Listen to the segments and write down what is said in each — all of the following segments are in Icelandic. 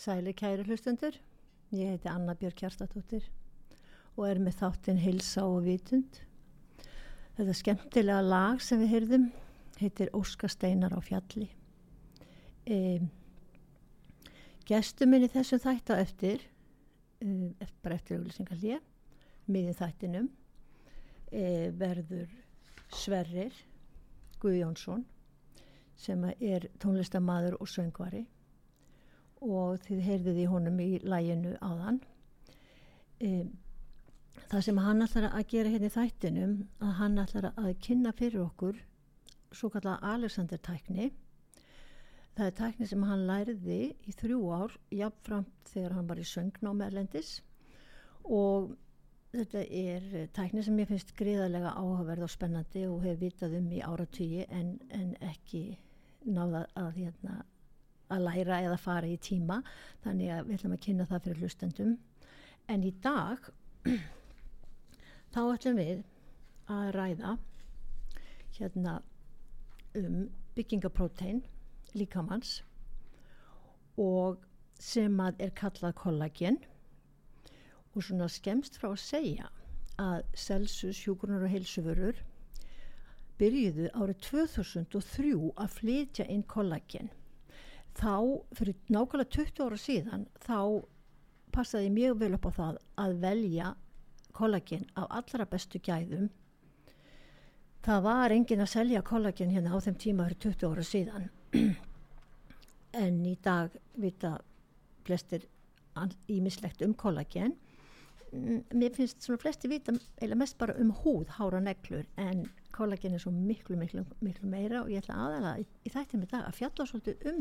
Sæli kæri hlustundur, ég heiti Anna Björk Kjartatóttir og er með þáttinn Hilsa og Vitund. Þetta skemmtilega lag sem við heyrðum heitir Óskasteinar á fjalli. E, Gestur minni þessum þætt á eftir, e, eftir auglýsingarlið, miðin þættinum, e, verður Sverrir Guðjónsson sem er tónlistamadur og söngvari og þið heyrðuð í honum í læginu áðan. Um, það sem hann ætlar að gera hérna í þættinum að hann ætlar að kynna fyrir okkur svo kallar Alexander tækni það er tækni sem hann læriði í þrjú ár jafnframt þegar hann var í söngnámi erlendis. Og þetta er tækni sem ég finnst gríðarlega áhugaverð og spennandi og hef vitað um í áratvíi en, en ekki náða að hérna að læra eða fara í tíma. Þannig að við ætlum að kynna það fyrir hlustendum. En í dag þá ætlum við að ræða hérna um byggingaprótein líkamanns og sem að er kallað kollagen. Og svona skemst frá að segja að Celsus, hjúgrunar og heilsuförur byrjuðu árið 2003 að flytja inn kollagen þá fyrir nákvæmlega 20 ára síðan þá passaði mjög vel upp á það að velja kollagen af allra bestu gæðum. Það var engin að selja kollagen hérna á þeim tíma fyrir 20 ára síðan. En í dag vita flestir ímislegt um kollagen mér finnst svona flesti vita eða mest bara um húð, hára neglur en kollagen er svo miklu miklu, miklu meira og ég ætla aðalega í, í þættum í dag að fjalla svolítið um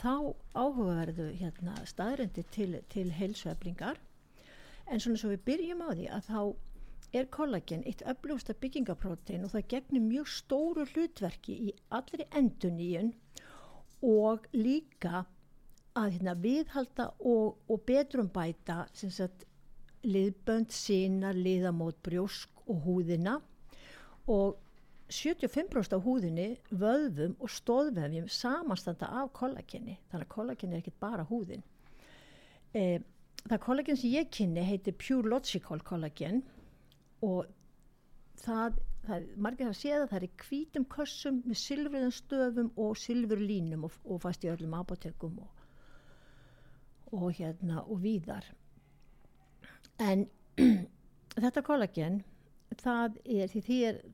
þá áhugaverðu hérna, staðrendi til, til heilsueflingar. En svona svo við byrjum á því að þá er kollagen eitt öflugsta byggingaprótein og það gegnir mjög stóru hlutverki í allri enduníun og líka að hérna, viðhalda og, og betrumbæta liðbönd, sína, liðamót, brjósk og húðina. Og 75% á húðinni, vöðvum og stóðvefjum samanstanda af kollagenni. Þannig að kollagenni er ekki bara húðin. E, það kollagen sem ég kynni heitir Pure Logical kollagen og það, það margir séð að það er kvítum kössum með silfriðan stöfum og silfurlínum og, og fast í öllum apotekum og, og hérna og víðar. En þetta kollagen það er því því er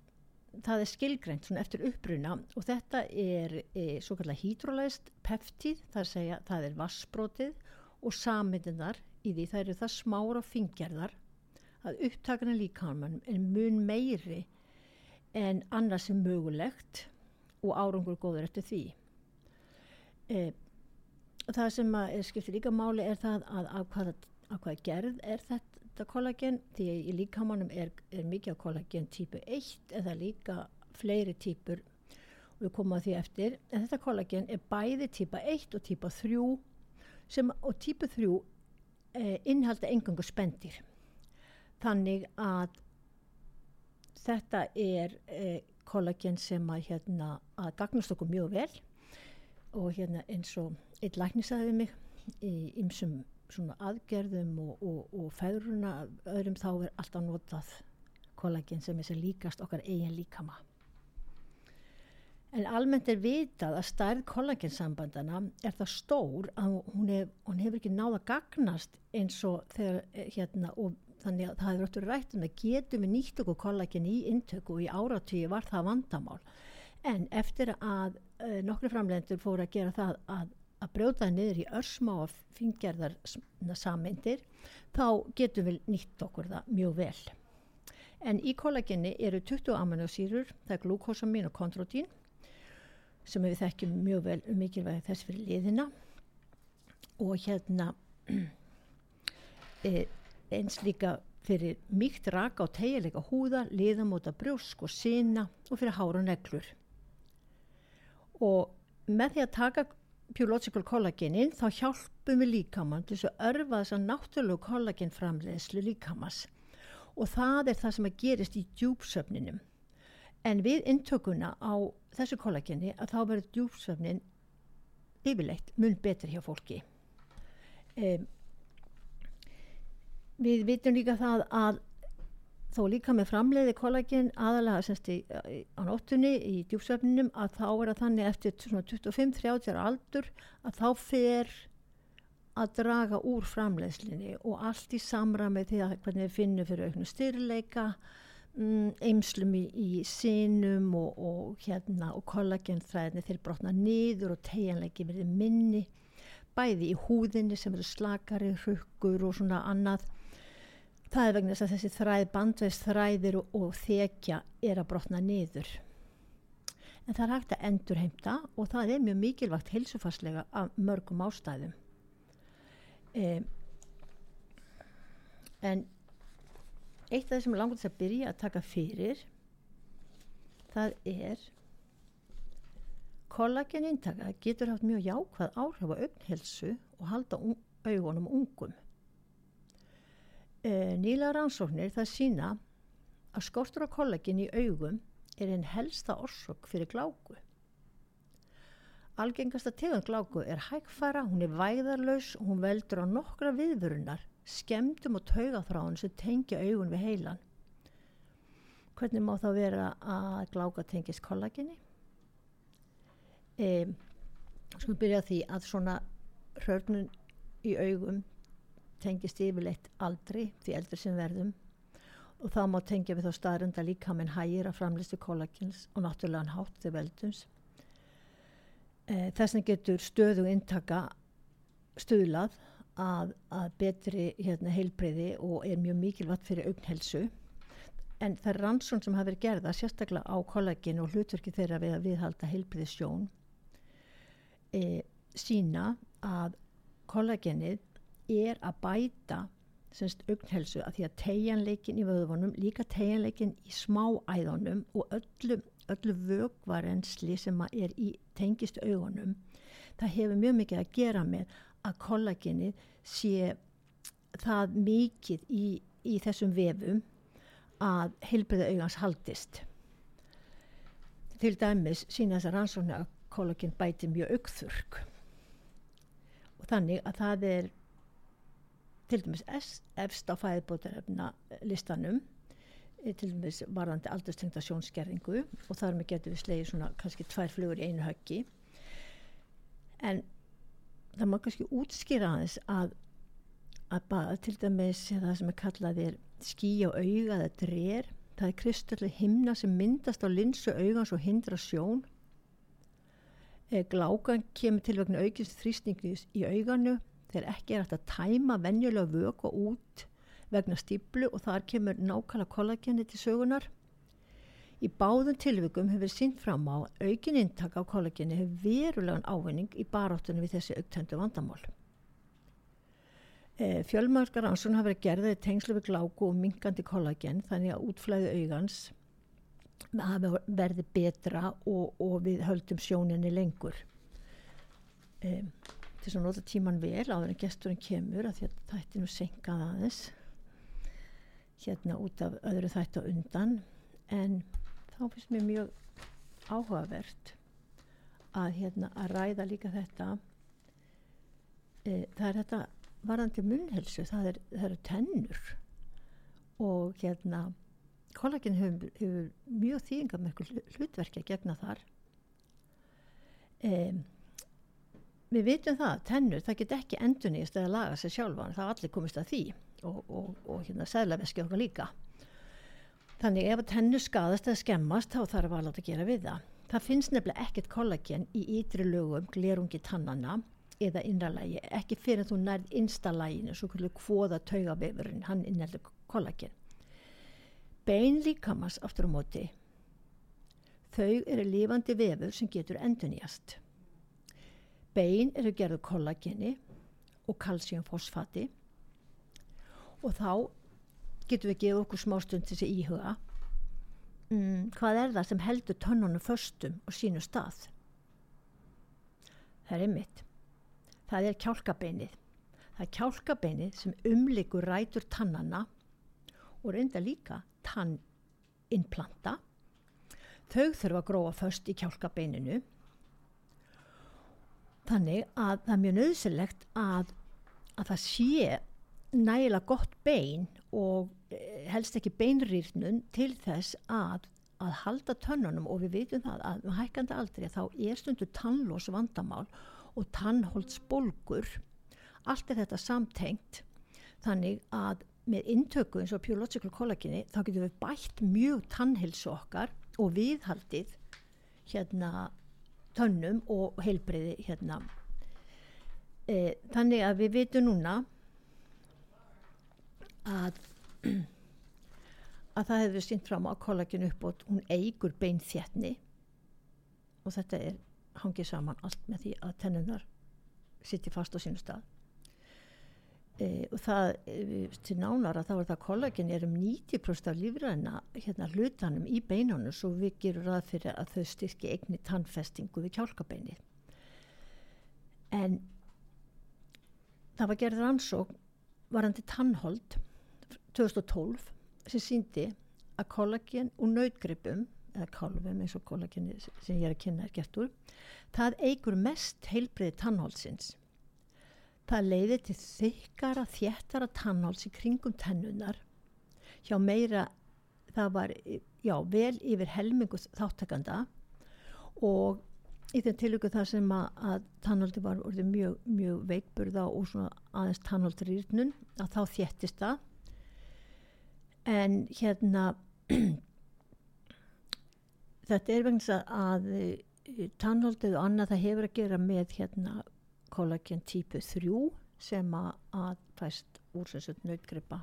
það er skilgreint eftir uppruna og þetta er e, svo kallar hydrolæst peftíð, það segja, það er vassbrótið og saminnar í því það eru það smára fingjarðar að upptakana líkamann er mun meiri en annars er mögulegt og árangur góður eftir því. E, það sem er skiptir líka máli er það að af hvaða, af hvaða gerð er þetta þetta kollagen því í líkamannum er, er mikið kollagen típu 1 eða líka fleiri típur. Og við komum að því eftir. En þetta kollagen er bæði típa 1 og típa 3 sem, og típu 3 eh, innhalda engangu spendir þannig að þetta er eh, kollagen sem að, hérna, að gagnast okkur mjög vel. Og hérna eins og eitt læknisaði mig í ymsum svona aðgerðum og, og, og feðruna öðrum þá er alltaf notað kollagen sem er sem líkast okkar eigin líkama. En almennt er vitað að stærð kollagensambandana er það stór að hún, hef, hún hefur ekki náða gagnast eins og þegar eh, hérna og þannig að það hefur öllur rætt um að getum við nýtt okkur kollagen í intöku og í áratíu var það vandamál. En eftir að uh, nokkru framlendur fóru að gera það að að brjóta niður í örsmá og fingjarðar sammyndir þá getum við nýtt okkur það mjög vel. En í kollagenni eru 20 aminosýrur, það er glúkosamin og kontrotín sem við þekkjum mjög vel um mikilvægi þess fyrir liðina og hérna e, eins líka fyrir mýkt raka og tegjuleika húða, liðamóta brjósk og sína og fyrir hára neglur. Og með því að taka Pure kollagenin þá hjálpum við líkamann til að örfa þess að náttúrulega kollagenframleðslu líkamans. Og það er það sem að gerist í djúpsöfninum en við intökuna á þessu kollageni að þá verður djúpsöfnin yfirleitt mun betur hjá fólki. Um, við vitum líka það að þó líka með framleiði kollagen aðalega semst í, á nóttunni í djúpsöfninum að þá er það þannig eftir 25-30 aldur að þá fer að draga úr framleiðslinni og allt í samræmi því að hvernig við finnum fyrir auknu styrleika mm, eimslum í, í sínum og, og hérna og kollagenþræðinni þeir brotna nýður og tegjanleiki verið minni bæði í húðinni sem eru slakari, hruggur og svona annað það er vegna þess að þessi þræð, bandveist þræðir og, og þekja er að brotna niður. En það er hægt að endur heimta og það er mjög mikilvægt hilsufarslega af mörgum ástæðum. Um, en eitt af það sem er langt að byrja að taka fyrir það er kollagen intaka getur haft mjög jákvæð áhrif á augnhelsu og halda un augunum ungum e, nýla rannsóknir það sína að skortur á kollagin í augum er einn helsta orsök fyrir gláku. Algengasta tegund gláku er hægfara, hún er væðarlaus og hún veldur á nokkra viðvörunar, skemdum og taugaþráðun sem tengja augun við heilan. Hvernig má þá vera að gláka tengist kollaginni? E, Skulum byrja því að svona hörnun í augum tengist yfirleitt aldri því eldur sem verðum og þá má tengja við þá staðrunda líka með hægir að framlistu kollagins og náttúrulega hátt þegar veldums. E, Þess vegna getur stöðu intaka stuðlað að, að betri hérna, heilbreyði og er mjög mikilvægt fyrir augnhelsu en það er rannsón sem hafa verið gerða sérstaklega á kollagin og hlutverki þeirra við að viðhalda heilbreyðisjón e, sína að kollagenið er að bæta semst augnhelsu að því að tegjanleikin í vöðvunum, líka tegjanleikin í smáæðunum og öllu, öllu vögvarensli sem er í tengist augunum það hefur mjög mikið að gera með að kollagenið sé það mikið í, í þessum vefum að heilbriða augans haldist. Til dæmis sína þess að rannsóknu að kollagen bæti mjög augþurk og þannig að það er til dæmis efst á fæðbótarefna listanum eh, til dæmis varðandi aldurstengta sjónskerðingu og þar með getur við slegið svona kannski tvær flugur í einu höggi. En það má kannski útskýra aðeins að, að bara til dæmis það sem er kallaðir skí á auga eða drér það er kristalli himna sem myndast á linsu augans og hindra sjón. Eh, glákan kemur til vegna aukist þrýstingis í auganu þegar ekki er hægt að tæma venjulega vöku út vegna stíplu og þar kemur nákvæmlega kollageni til sögunar. Í báðum tilvikum hefur sínt fram á aukin intak á kollageni hefur verulegan ávinning í baráttunum við þessi auktendu vandamál. E, Fjölmarkar ansvun hafa verið gerðið tengslu við gláku og minkandi kollagen þannig að útflæðu augans verið betra og, og við höldum sjóninni lengur. E, til þess að nota tíman vel áður en gesturinn kemur að þetta er nú senkað aðeins hérna út af öðru þættu undan. En þá finnst mér mjög áhugavert að hérna að ræða líka þetta e, það er þetta varðandi munhelsu það, er, það eru tennur. Og hérna kollagin hefur, hefur mjög þýðingar með hlutverkja gegna þar. Eða við vitum það, tennur, það get ekki endunist eða laga sér sjálfa, það allir komist að því og, og, og hérna sæðlaveski okkar líka. Þannig ef tennur skadast eða skemmast þá þarf alveg að gera við það. Það finnst nefnilega ekkert kollagen í ytri lögum, glerungi tannana eða innralægi, ekki fyrir að þú nærð instalæginu, svo kvöldu kvóða taugavefurinn, hann inneldur kollagen. Bein líkamast aftur á móti þau eru lifandi vefur sem getur endunjast Bein eru gerðu kollageni og kalsíumfosfati. Og þá getum við gefið okkur smá stund til þessi íhuga mm, hvað er það sem heldur tönnunum förstum og sínu stað? Það er mitt það er kjálkabeinið. Það er kjálkabeinið sem umlikur rætur tannana og reynda líka tanninnplanta. Þau þurfa að gróa först í kjálkabeininu Þannig að það er mjög nöðsilegt að, að það sé nægilega gott bein og eh, helst ekki beinrýrnun til þess að, að halda tönnunum og við veitum það að með hækkandi aldrei þá er stundu tannlós vandamál og tannholdsbolgur allt er þetta samtengt þannig að með intöku eins og Pure kollagini þá getum við bætt mjög tannhelsu okkar og viðhaldið hérna tönnum og heilbreyði hérna. E, þannig að við veitum núna að að það hefur sínt fram á kollagin uppbót hún eigur beinþjarni og þetta er hangið saman allt með því að tennunar sitti fast á sínu stað e, og það e, til nánara þá er það kollagin er um 90% af lífræna hérna hlutanum í beinunum svo við gerum ræð fyrir að þau styrki eigni tannfestingu við kjálkabeini en það var gerð rannsók varandi tannhold 2012 sem síndi að kollagen og nautgripum eða kálfum eins og kollagenni sem ég er að kynna er gert úr það eigur mest heilbriði tannhólsins það leiði til þykkara þjættara tannhóls í kringum tennunar hjá meira það var já, vel yfir helmingu þáttakanda og í þeim tilöku þar sem að, að tannhóldi var mjög, mjög veikburða og svona aðeins tannhóldrýrnun að þá þjættist það. En hérna þetta er vegna að uh, tannholdið og annað það hefur að gera með hérna kollagen típu 3 sem að, fæst úr þessu nautgripa.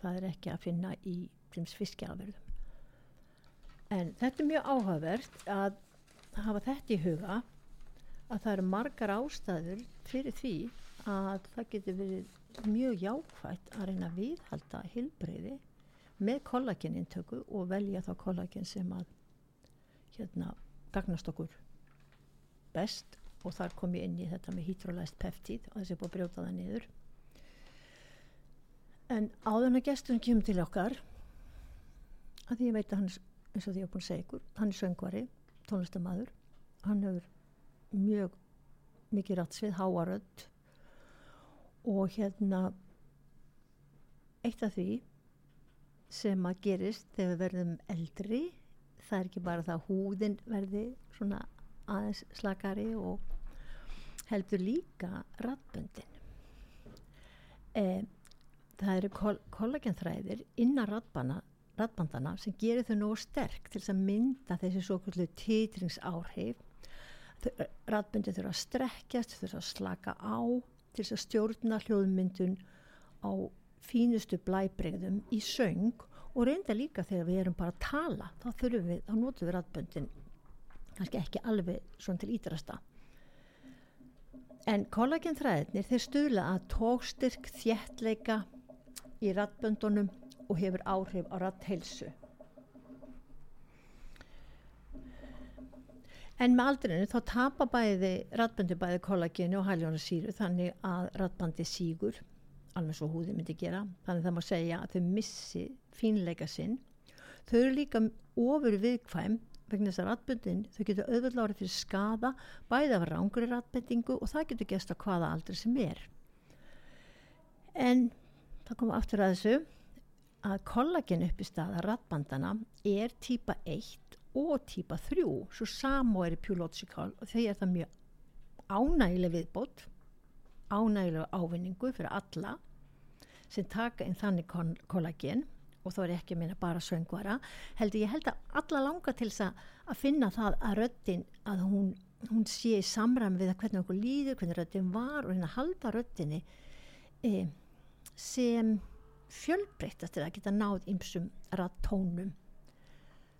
Það er ekki að finna í fiskjaverðum en þetta er mjög áhugavert að hafa þetta í huga að það eru margar ástæður fyrir því að það getur verið mjög jákvægt að reyna að viðhalda hilbreyði með kollagenintöku og velja þá kollagen sem að hérna gagnast okkur best og þar kom ég inn í þetta með hydrolæst peptíð og þessi búið að brjóta það niður. En áðurna gesturinn kemur til okkar að því ég veit að hann eins og því ég hef búin að segja ykkur hann er söngvari, tónlistamæður hann hefur mjög mikið rætsvið, háaröld og hérna eitt af því sem að gerist þegar við verðum eldri það er ekki bara það að húðin verði svona aðeins slakari og heldur líka rattböndin e, það eru kol kollagenþræðir innan rattbandana sem gerir þau nógu sterk til að mynda þessi svo kvöldu týtringsáhrif rattböndin þurfa að strekkjast þurfa að slaka á til að stjórna hljóðmyndun á fínustu blæbreyðum í söng og reynda líka þegar við erum bara að tala þá þurfum við, þá notum við ræðböndin kannski ekki alveg svona til ídrasta en kollagenþræðinir þeir stuðla að tókstyrk þjættleika í ræðböndunum og hefur áhrif á ræðheilsu en með aldrinu þá tapar bæði ræðböndi bæði kollageni og haljónasýru þannig að ræðbandi sígur alveg svo húði myndi gera. Þannig það má segja að þau missi fínleika sinn. Þau eru líka ofur viðkvæm vegna þess að ratbundin þau getur auðvitað árið fyrir skada bæða af rángri ratbendingu og það getur gesta hvaða aldrei sem er. En það kom aftur að þessu að kollagen upp í staða ratbandana er típa 1 og típa 3 svo samó er í pjúlótsikál og þau er það mjög ánægileg viðbót ánægilega ávinningu fyrir alla sem taka inn þannig kollagen og þá er ekki að minna bara söngvara heldur ég held að alla langa til þess að finna það að röttin að hún, hún sé í samræmi við hvernig okkur líður, hvernig röttin var og hérna halda röttinni e, sem fjölbreytast til að geta náð ymsum rattónum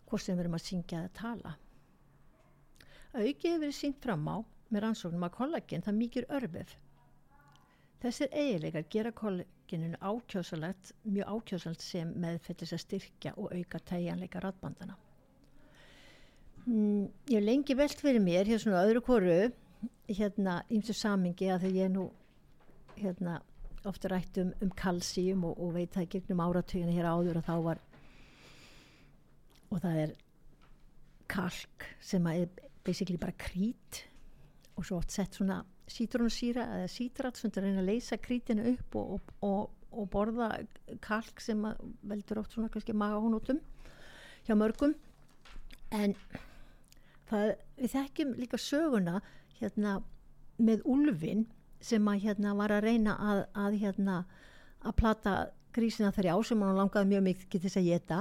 hvort sem við erum að syngja eða tala. Aukið hefur verið sínt fram á með rannsóknum að kollagen það mikið örfið Þessir eiginleikar gera kollegininu ákjósalegt, mjög ákjósalegt sem meðfellis að styrkja og auka tegjanleika ratbandana. Mm, ég hef lengi velt fyrir mér, hér svona öðru koru, hérna ímsu samingi að þegar ég nú hérna ofta rætt um, um kalsíum og, og veit það gegnum áratöginu hér áður og þá var og það er kalk sem er basically bara krít og svo oft sett svona sítrónusýra eða sítrat sem það reyna að leysa krítinu upp og, og, og, og borða kalk sem veldur oft svona kannski magahónutum hjá mörgum. En það, við þekkjum líka söguna hérna með Ulfin sem að hérna var að reyna að, að hérna að plata grísina þrjá sem hann langaði mjög mikið þess að geta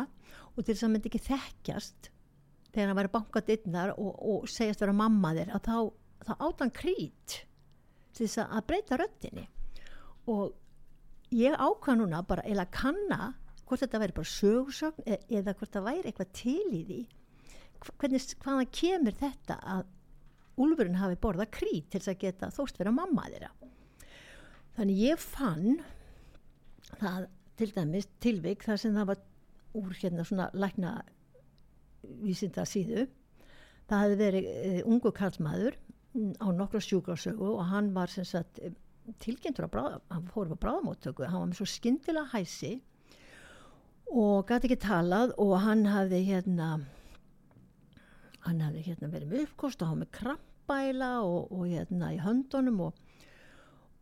og til þess að hann myndi ekki þekkjast þegar hann væri bankað innar og, og segjast vera mamma þér að þá, þá átt hann krít til þess að breyta röttinni og ég ákvað núna bara eða kanna hvort þetta væri bara sögursögn e eða hvort það væri eitthvað til í því. Hvernig, hvaðan kemur þetta að úlfurinn hafi borða krít til þess að geta þóst vera mamma þeirra? Þannig ég fann það til dæmis tilvik þar sem það var úr hérna svona lækna vísinda síðu það hefði verið uh, ungu karlmaður á nokkra sjúkarsögu og hann var sem sagt eh, tilgjendur að bráða, hann fór á bráðamóttöku hann var með svo skindilega hæsi og gæti ekki talað og hann hafði hérna hann hafði hérna verið með uppkost og hann með krampæla og, og hérna í höndunum og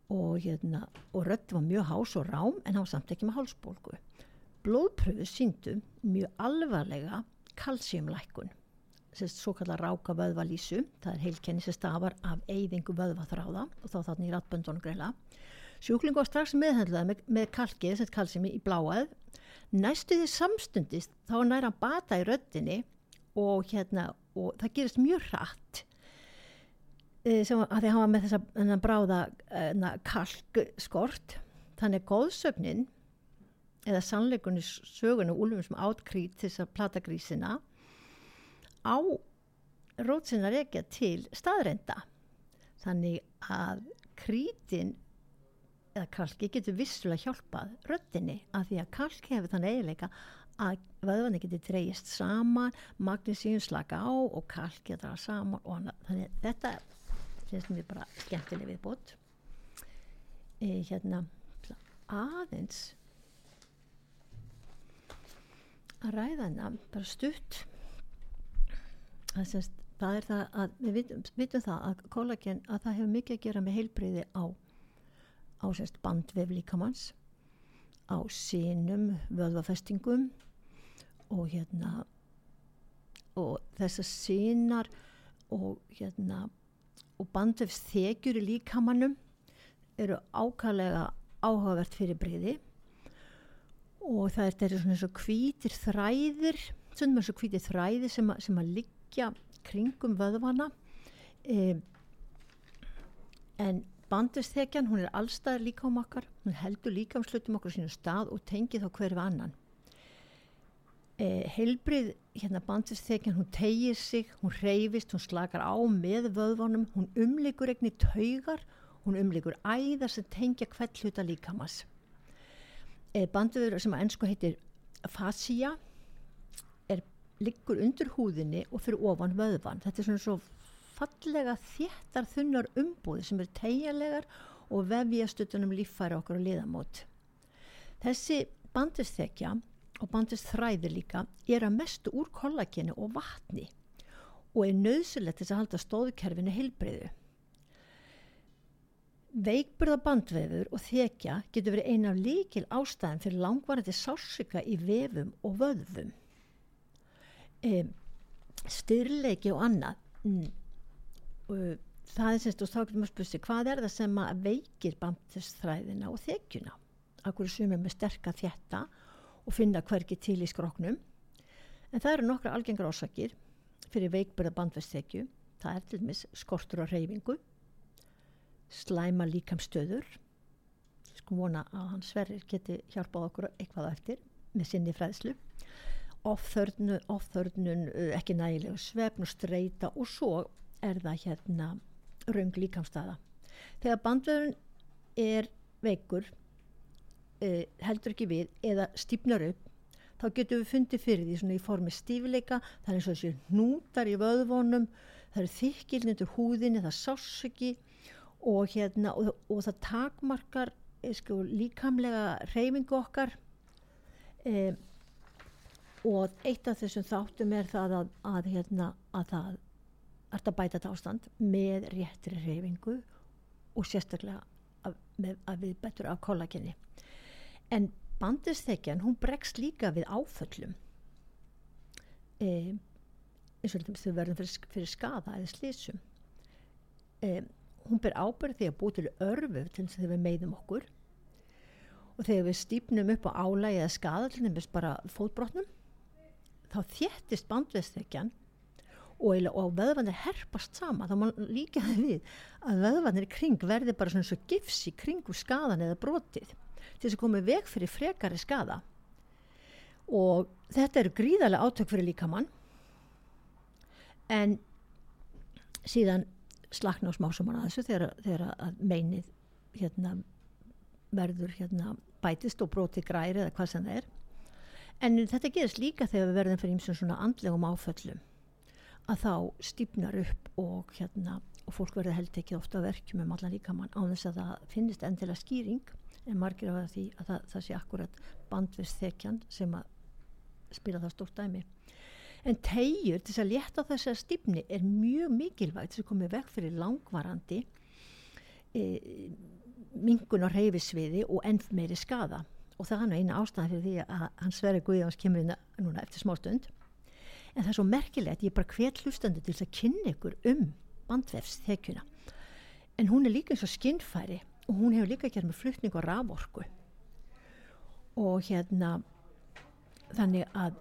og hérna og rött var mjög hás og rám en hann var samt ekki með hálsbólgu. Blóðpröfu síndu mjög alvarlega kalsíumlækkun svo kallar ráka vöðvalísu það er heilkenni sem stafar af eyðingu vöðvaþráða og þá þarna í ratböndunum greila sjúklingu var strax meðhendlaði með, með kalkið, þessi kalsími í bláað næstu því samstundist þá er næra bata í röttinni og hérna og það gerist mjög hratt Eh, sem að því að var með þessa bráða uh, kalkskort. Þannig góðsögnin eða sannleikunni sögunu úlfum sem átkrít til þess að plata á rótsinnar ekki til staðrenda þannig að krítin eða kalki getur vissulega hjálpað röttinni af því að kalk hefur þannig eiginleika að vöðvanni getur dreyjist saman magnísíum slaka á og kalk getur það saman og hana, þannig þetta finnst mér bara skemmtileg viðbót. E, hérna aðeins að ræða hana bara stutt það, semst, það er það að við vitum, vitum það að kollagen að það hefur mikið að gera með heilbreyði á á semst bandvef líkamanns á sínum vöðvafestingum og hérna og þessar sínar og hérna og bandefs þekjur í líkamannum eru ákallega áhugavert fyrir breyði og það er, er svona og hvítir þræðir svona og hvítir þræðir sem, a, sem að liggja kringum vöðvana e, en bandefsþekjan hún er allstaðar líka um okkar hún heldur líka um slutum okkur sínu stað og tengið þá hverju annan. Eh, heilbrið hérna bandisþekjan, hún tegir sig hún reyfist, hún slakar á með vöðvánum, hún umlikur egni taugar, hún umlikur æðar sem tengja hvert hluta líkamas eh, bandiður sem að ennsku heitir fascia liggur undir húðinni og fyrir ofan vöðvan þetta er svona svo fallega þéttar þunnar umbúði sem er tegjarlegar og vefja stuttunum líffæri okkur á liðamót þessi bandisþekja og bandist þræðir líka er að mestu úr kollageni og vatni og er nöðsulegt þess að halda stóðkerfinu heilbreyðu. Veikburða bandvefur og þekja getur verið eina af líkil ástæðan fyrir langvarandi sársika í vefum og vöðvum. E, styrleiki og annað, mm, og það er semst og þá getur maður spustið hvað er það sem veikir bandistþræðina og þekjuna? Akkur sem er með sterka þjætta og finna hverki til í skroknum. En það eru nokkra algengar ásakir fyrir veikburða bandvestekju. Það er til dæmis skortur á reyfingu, slæma líkamstöður, sko vona að hans verður geti hjálpað okkur eitthvað eftir með sinni fræðslu, ofþörnun, ofþörnun ekki nægilegu svefn og streyta og svo er það hérna raung líkamstada. Þegar bandvöðun er veikur uh, heldur ekki við eða stýpnar upp þá getum við fundið fyrir því svona í formi stífileika það er eins og þessi hnútar í vöðvónum það eru þykilnendur húðinni það sáss ekki og, hérna, og, og það takmarkar eh, sko, líkamlega reyfingu okkar eh, og eitt af þessum þáttum er það að, að, hérna, að það ert að bæta þetta ástand með réttri reyfingu og sérstaklega að, með, að við betur af kollagenni. En bandisþekjan hún bregst líka við áföllum. E, eins og þau verðum fyrir, fyrir skada eða slísum e, hún ber ábyrð því að bú til örfu til þess að við meiðum okkur. Og þegar við stýpnum upp á álægi eða skada til þess bara fótbrotnum þá þéttist bandisþekjan og, og vöðvanir herpast sama þá má líka það við að vöðvanir í kring verði bara svona svo gifs í kringu skadan eða brotið til þess að koma veg fyrir frekari skada og þetta eru gríðarlega átök fyrir líkamann. En síðan slakna á smásumann að þessu þegar, þegar að meinið hérna verður hérna bætist og broti græri eða hvað sem það er en þetta gerist líka þegar við verðum fyrir eins og svona andlegum áföllum að þá stýpnar upp og hérna og fólk verður held ekki ofta verkjum um allan líkamann á þess að það finnist endilega skýring. En margir af því að það, það sé akkurat bandvist þekjan sem að spila það stórt dæmi. En tegjur til að létta þess að stýpni er mjög mikilvægt þess að komið vekk fyrir langvarandi e, mingun á reyfisviði og enn meiri skada og það er hann eina ástæðan fyrir því að hans verið Guðjáns kemur inn núna eftir smá stund en það er svo merkilegt, ég er bara hver hlustandi til að kynna ykkur um bandvefsþekjuna. En hún er líka eins og skinnfæri og hún hefur líka gert með flutning og raforku. Og hérna þannig að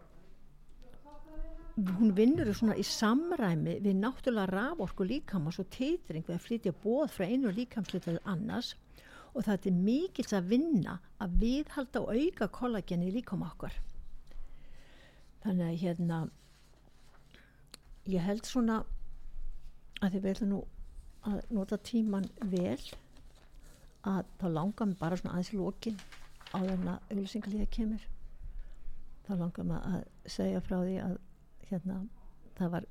hún vinnur svona í samræmi við náttúrulega raforku líkamans og teitring við að flytja bóð frá einu líkamslutuð annars og það er mikils að vinna að viðhalda og auka kollageni líkam okkar. Þannig að hérna ég held svona að þið verður nú að nota tíman vel að þá langar mér bara svona aðeins lókin á þennan að auðvisingalíða kemur. Þá langar mér að segja frá því að hérna það var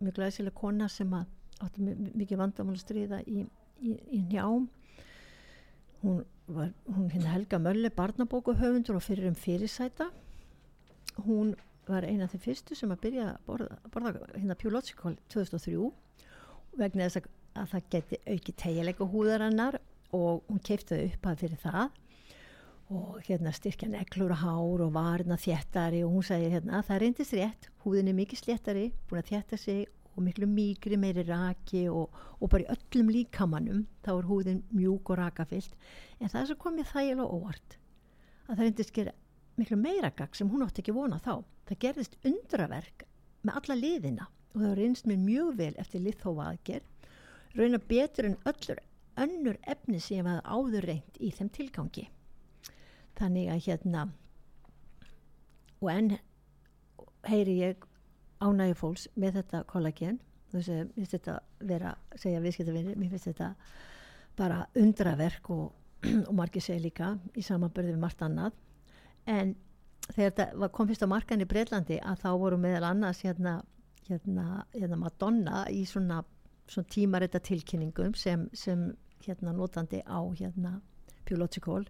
mjög glæsileg kona sem að átti mikið vandamál að stríða í, í, í njám hún var hún hérna Helga Mölle barnabókuhöfundur og fyrir um fyrirsæta. Hún var eina af þeim fyrstu sem að byrja að borða, borða hérna Pjúlótsikól 2003 vegna þess að, að það geti auki tegjuleika húðarannar og hún keiptaði upp að fyrir það. Og hérna styrkja neklur og hár og varna þjættari og hún sagði hérna að það reyndist rétt, húðin er mikið sléttari búin að þjætta sig og miklu mýgri meiri raki og, og bara í öllum líkamannum þá er húðin mjúk og rakafyllt en það er svo komið þægilega óvart að það reyndist gera miklu meira gagg sem hún átti ekki vona þá. Það gerðist undraverk með alla liðina og það reynst mér mjög vel eftir liðþófa aðgerð, rauna betur en öllur önnur efni sem ég var áður reynd í þeim tilgangi. Þannig að hérna og enn heyri ég ánægi fólks með þetta kollagen. Þú veist, mér finnst þetta vera segja viðskiptavinni, mér finnst þetta bara undraverk og, og margir segja líka í samanbörðu við margt annað. En þegar þetta kom fyrst á markan í Breitlandi að þá voru meðal annars hérna, hérna, hérna Madonna í svona, svona tímarita tilkynningum sem, sem hérna notandi á hérna Pjólótsikól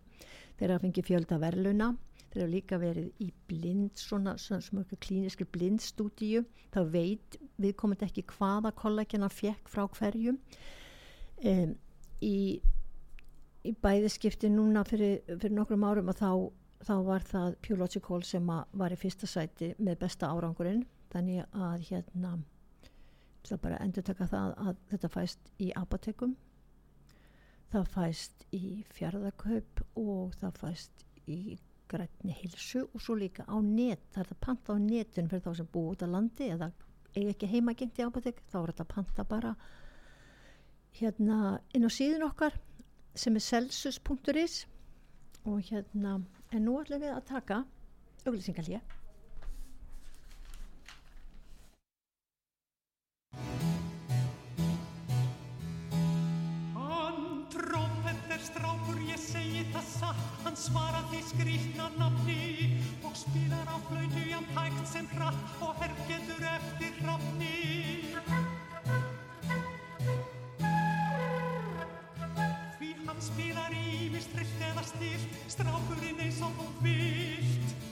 þeir hafa fengið fjölda verðluna þeir hafa líka verið í blind svona, svona, svona klíniski blindstúdíu. Þá veit við komum ekki hvaða kollagina fekk frá hverjum um, í, í bæðiskipti núna fyrir, fyrir nokkrum árum og þá þá var það Pjúlótsikól sem var í fyrsta sæti með besta árangurinn. Þannig að hérna það bara endur taka það að þetta fæst í apotekum það fæst í fjárðakaup og það fæst í grætni hilsu og svo líka á net það er það panta á netun fyrir þá sem búið út á landi eða eiga ekki heima gengt í apotek þá er þetta panta bara hérna inn á síðun okkar sem er celsus.is og hérna en nú ætlum við að taka auglýsingalíja það satt hann svarar því skrýtna nafni og spilar á flautu ján tækt sem hratt og hergetur eftir hrafni Hann spilar í mist trillt eða stilt, strákurinn eins og þú vilt.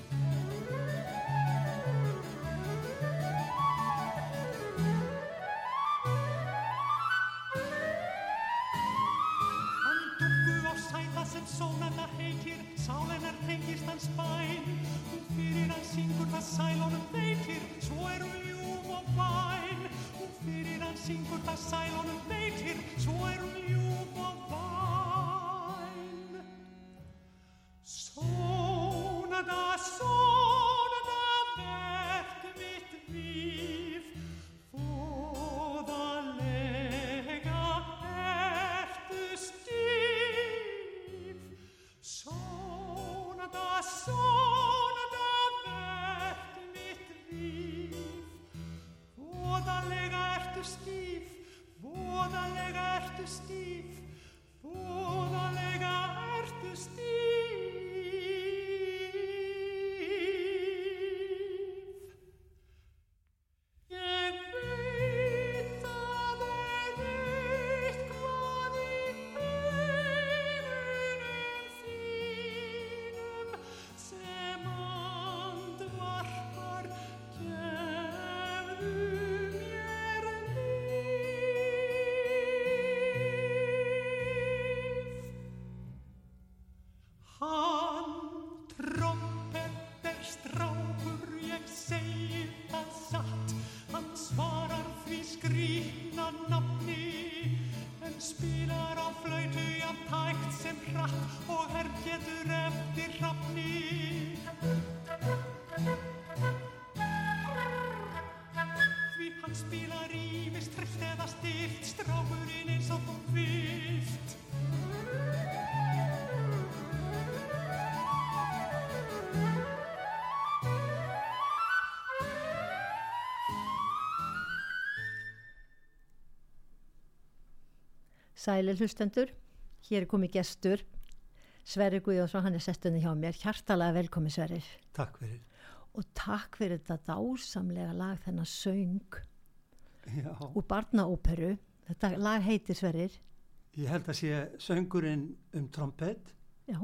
Eða stilt, strákurinn eins og þú vilt. Sælir hlustendur, hér er komið gestur, Sverri Guðjónsson, hann er sestunni hjá mér, hjartalega velkomi Sverrir Takk fyrir. og takk fyrir þetta dásamlega lag þennan söng Já, úr barnaóperu, þetta lag heitir Sverrir, ég held að sé söngurinn um trompet. Já,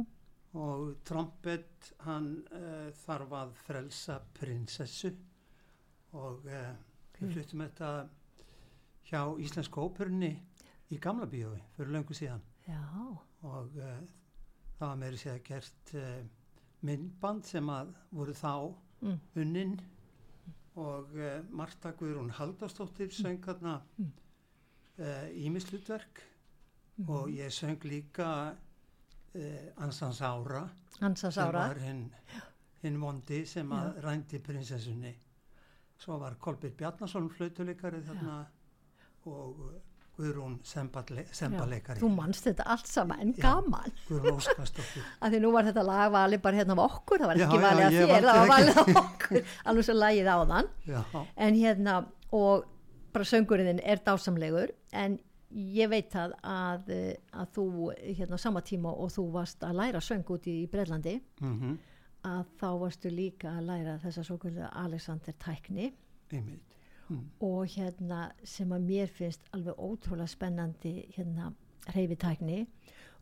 og trompet hann uh, þarf að frelsa prinsessu. Og uh, við fluttum þetta hjá Íslensku óperunni í gamla bíói fyrir löngu síðan. Já, og uh, það var meiri séð gert myndband sem að voru þá mm, unnin og uh, Marta Guðrún Halldórsdóttir söng þarna Mm. uh, ímislutverk og ég söng líka uh, Ansans Ára. Hansas sem ára, var hinn hin vondi sem að rændi prinsessunni. Svo var Kolbjörn Bjarnason flautuleikari þarna og uh, Guðrún Sembale- Sembaleikari. Þú manst þetta allt sama en Já. gaman, Guðrún Óskarsdóttir. Af því nú var þetta lag valið bara hérna af okkur, það var Já, ekki valið að þér, það var valið af okkur, alveg svo lagið á þann. Já, en hérna og bara söngurinn er dásamlegur en ég veit það að, eh, að þú hérna á sama tíma og þú varst að læra söng út í Breitlandi mm að þá varstu líka að læra þessa svo Alexander tækni. Einmitt mm. og hérna sem að mér finnst alveg ótrúlega spennandi hérna reyfitækni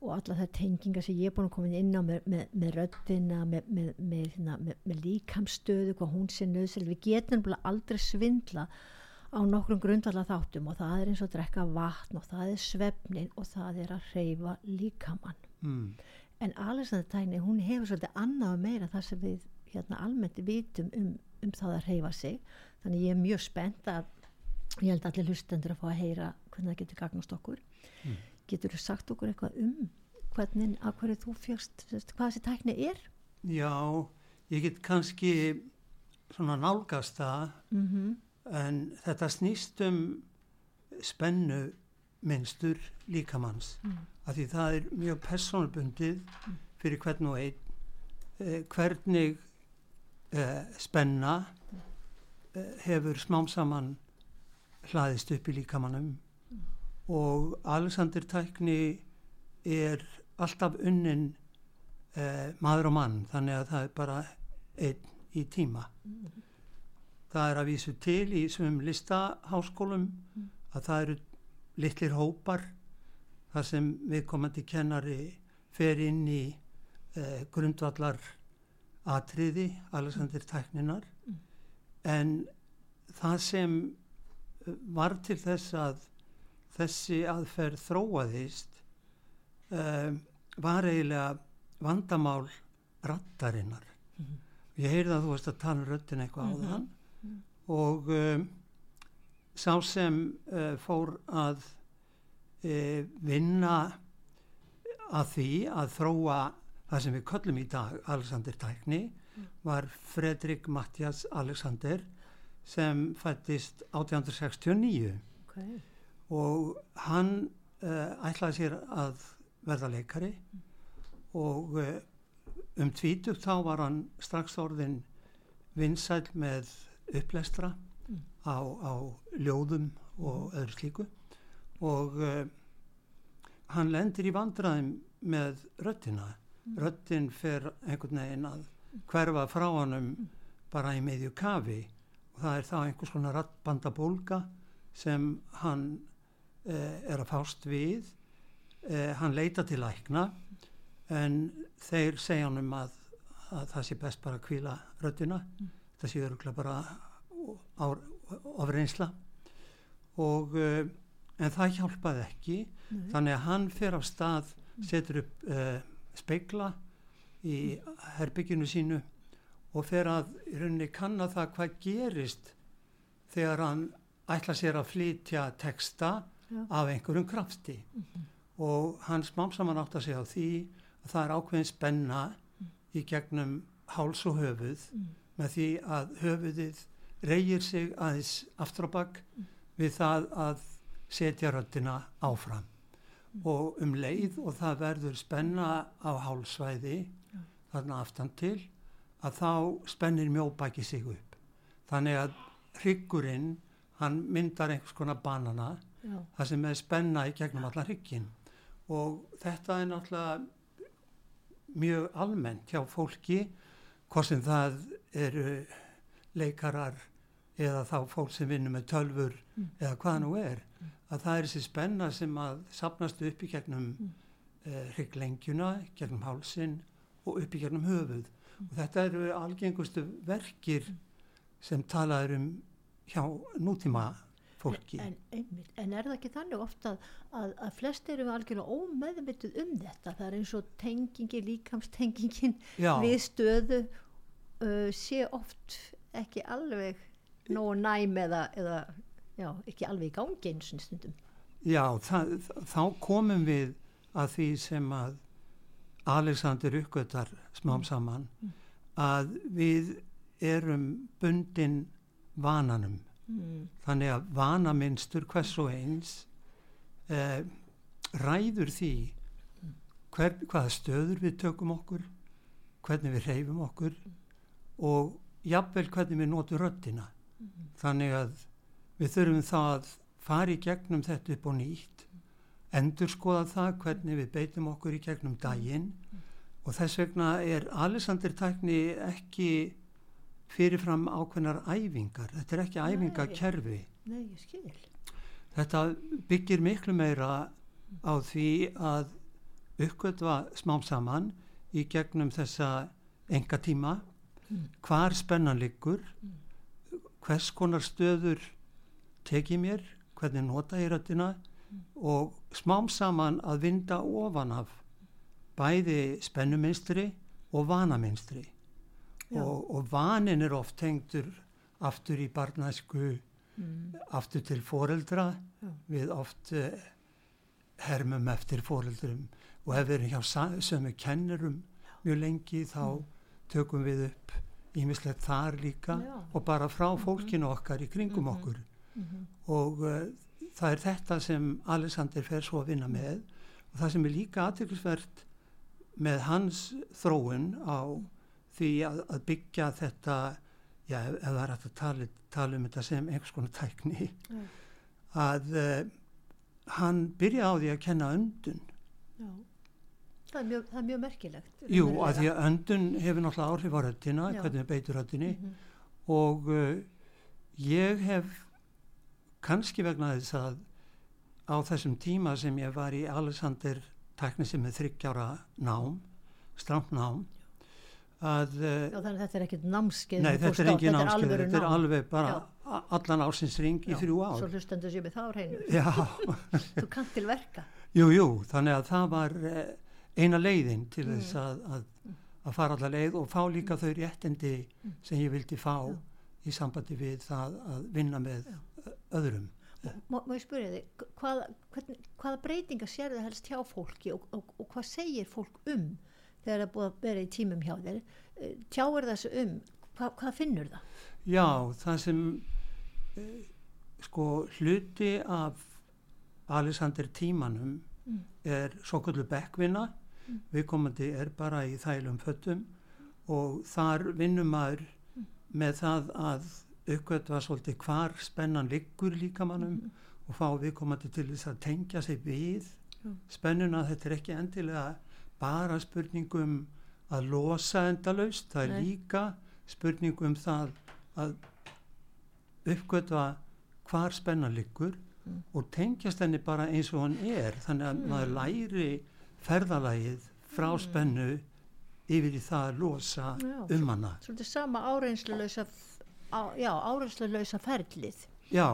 og alla þær tengingar sem ég er búin að koma inn á með, með, með röddina, með, með, hérna, með, með líkamstöðu, hvað hún sé nöðsel við getum bara aldrei svindla á nokkrum grundvallar þáttum og það er eins og að drekka vatn og það er svefnin og það er að reyfa líkamann Mm. en Alexander tækni hún hefur svolítið annað meira það sem við hérna almennt vitum um, um það að reyfa sig þannig ég er mjög spennt að ég held allir hlustendur að fá að heyra hvernig það getur gagnast okkur. Mm. getur þú sagt okkur eitthvað um hvernig, að hverju þú fjöxt hvað þessi tækni er? Já, ég get kannski svona nálgast það mm en þetta snýst um spennu minnstur líkamanns Mm. af því það er mjög personabundið fyrir hvern og einn eh, hvernig eh, spenna eh, hefur smám saman hlaðist upp í líkamannum og Alexander tækni er alltaf unnin eh, maður og mann þannig að það er bara einn í tíma. Það er að vísu til í svum listaháskólum að það eru litlir hópar þar sem viðkomandi kennari fer inn í eh, grundvallar atriði Alexander tækninar en það sem eh, var til þess að þessi aðferð þróaðist um, var eiginlega vandamál rattarinnar. Ég heyrði að þú varst að tala um röttin eitthvað á þann og um, sá sem uh, fór að uh, vinna að því að þróa það sem við köllum í dag Alexander Tækni var Fredrik Mattias Alexander sem fættist 1869 Okay. og hann uh, ætlaði sér að verða leikari og uh, um tvítugt þá var hann strax orðin vinsæl með upplestra Mm. á, á ljóðum og öðru slíku og uh, hann lendir í vandræðum með röttina röttin fer einhvern veginn að hverfa frá honum bara í meðju kafi. Og það er þá einhvers konar rattbandabólga sem hann eh, er að fást við. Eh, hann leita til lækna en þeir segja hann um að, að það sé best bara að kvíla röttina það sé öruglega bara ofreynsla. Og uh, en það hjálpaði ekki. Nei. þannig að hann fer á stað setur upp uh, speikla í herbygginu sínu og fer að í rauninni kanna það hvað gerist þegar hann ætla sér að flytja texta Já. af einhverjum krafti. Og hann smám saman átt að segja á því að það er ákveðin spenna í gegnum háls og höfuð með því að höfuðið reyir sig aðeins aftur á bakk við það að setja röddina áfram. Og um leið og það verður spenna á hálsvæði þarna aftan til að þá spennir mjóbæki sig upp þannig að hryggurinn hann myndar einhvers konar banana Já. það sem er spenna í gegnum allan hrygginn og þetta er náttúrulega mjög almennt hjá fólki hvort sem það eru leikarar eða þá fólk sem vinnur með tölfur eða hvað nú er að það er þessi spenna sem að sapnast upp í gegnum mm. uh, hrygglengjuna, gegnum hálsin og upp í gegnum höfuð og þetta eru algengustu verkir sem talaður um hjá nútíma fólki. En, einmitt, en er það ekki þannig ofta að, að, að flest eru algjörlega ómeðvituð um þetta það er eins og tengingi, líkamstengingin Já. við stöðu uh, sé oft ekki alveg nógu næm eða, eða já, ekki alveg í gangi eins og stundum Já, það, þá komum við að því sem að Alexander uppgötar smám saman að við erum bundin vananum. mm. Þannig að vanaminstur hvers og eins eh, ræður því hver, hvaða stöður við tökum okkur, hvernig við reyfum okkur og jafnvel hvernig við notum röddina. Þannig að við þurfum það að fara í gegnum þetta upp og nýtt, endur skoða það hvernig við beitum okkur í gegnum daginn. Og þess vegna er Alexander tækni ekki fyrirfram ákveðnar æfingar. Þetta er ekki æfingakerfi. Nei, ég skil. Þetta byggir miklu meira á því að uppgötva smám saman í gegnum þessa enga tíma hvar spennan liggur hvers konar stöður teki mér, hvernig nota ég röddina og smám saman að vinda ofan af bæði spennuminstri og vanaminstri og, og vanin er oft tengdur aftur í barnæsku aftur til foreldra Já. við oft uh, hermum eftir foreldrum. Og ef við erum hjá sömu kennurum mjög lengi þá tökum við upp ímislegt þar líka Já. og bara frá fólkinu okkar í kringum okkur. Og uh, það er þetta sem Alexander fer svo að vinna með og það sem er líka aðtöklusvert með hans þróun á því að, að byggja þetta já, ef, það er hægt að tala, tala um þetta sem einhvers konar tækni Já. að uh, hann byrja á því að kenna öndun Já. Það er mjög, það er mjög merkilegt. Jú, að því að öndun hefur náttúrulega áhrif á röddina, Já. hvernig við beitur röddinni Mhm. og uh, ég hef kannski vegna þess að á þessum tíma sem ég var í Alexander tækni sem er þryggjára nám, stramt nám að uh, Já, þannig að þetta er ekkert námskeið. nei, þetta er engin námskeið, þetta er nám. alveg bara Já. allan ársins ring í þrjú ár Svo hlustendur séu með það á hreinu. Já, Þú kannt til verka. jú, jú, þannig að það var eh, eina leiðin til þess að, að, að fara allar leið og fá líka þau réttindi sem ég vildi fá í sambandi við það að vinna með öðrum. Má, má ég spyrja þig, hvaða, hvernig, hvaða breytinga sér það helst hjá fólki og, og, og hvað segir fólk um þegar það er búið að vera í tímum hjá þér? Eh, Tjáir þessu um, Hva, hvað finnur það? Já, það sem eh, sko hluti af Alexander tímanum Mm. er svo kvöldu bekkvinna viðkomandi er bara í þælum föttum og þar vinnum maður með það að uppgötva svolítið hvar spennan liggur líkamannum og fá viðkomandi til þess að tengja sig við Já. spennuna þetta er ekki endilega bara spurningum að losa endalaust, það er Nei. líka spurningum það að uppgötva hvar spennan liggur Mm. og tengjast henni bara eins og hann er þannig að maður læri ferðalagið frá Mm. spennu yfir í það að losa Já. um hana Svolítið sama áreynslulausa á, já, áreynslulausa ferlið já,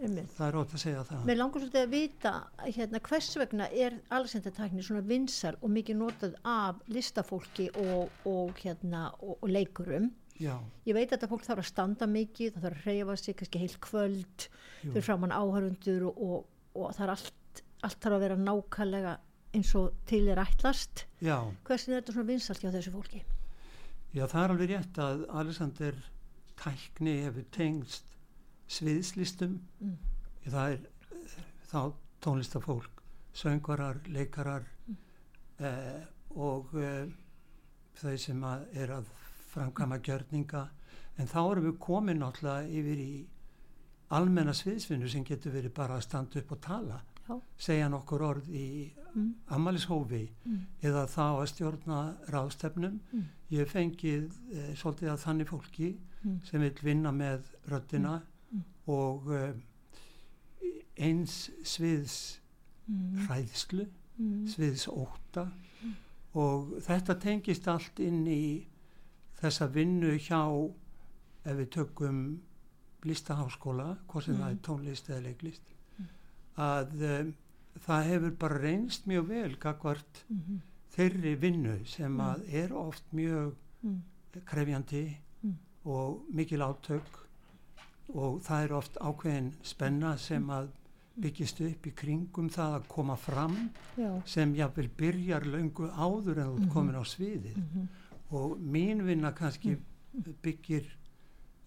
einmitt. það er ótt að segja það Mér langar svolítið að vita hérna, hvers vegna er alsendatækni svona vinsal og mikið notað af listafólki og, og, hérna, og, og leikurum. já, Ég veit að þetta fólk þarf að standa mikið, það þarf að hreyfa sig, kannski heilt kvöld, jú, fyrir framann áhörundur og, og, og það er allt, allt þarf að vera nákvæmlega eins og til er ætlast. já, Hversin er þetta svona vinsalt hjá þessu fólki? já, það er alveg rétt að Alexander tækni hefur tengst sviðslistum Mm. það er eh, þá tónlistafólk söngvarar, leikarar eh, og eh, þau sem að er að framkama gjörninga en þá erum við komin náttúrulega yfir í almenna sviðsvinnu sem getur verið bara að standa upp og tala Já. segja nokkur orð í Mm. ammælishófi Mm. eða þá að stjórna ráðstefnum Mm. ég hef fengið e, svolítið að þannig fólki Mm. sem vil vinna með röddina Mm. og e, eins sviðs Mm. hræðslu Mm. sviðs óta og þetta tengist allt inn í þessa vinnu hjá ef við tökum listaháskóla, hvort sem Mm. það er tónlist eða leiklist að um, það hefur bara reynst mjög vel gagvart Mm. þeirri vinnu sem Mm. að er oft mjög Mm. krefjandi Mm. Og mikil átök og það er oft ákveðin spenna sem að byggist upp í kringum það að koma fram Já. sem jáfnvel byrjar löngu áður en þú ert Mhm. komin á sviðið Mm. og mín vinna kannski byggir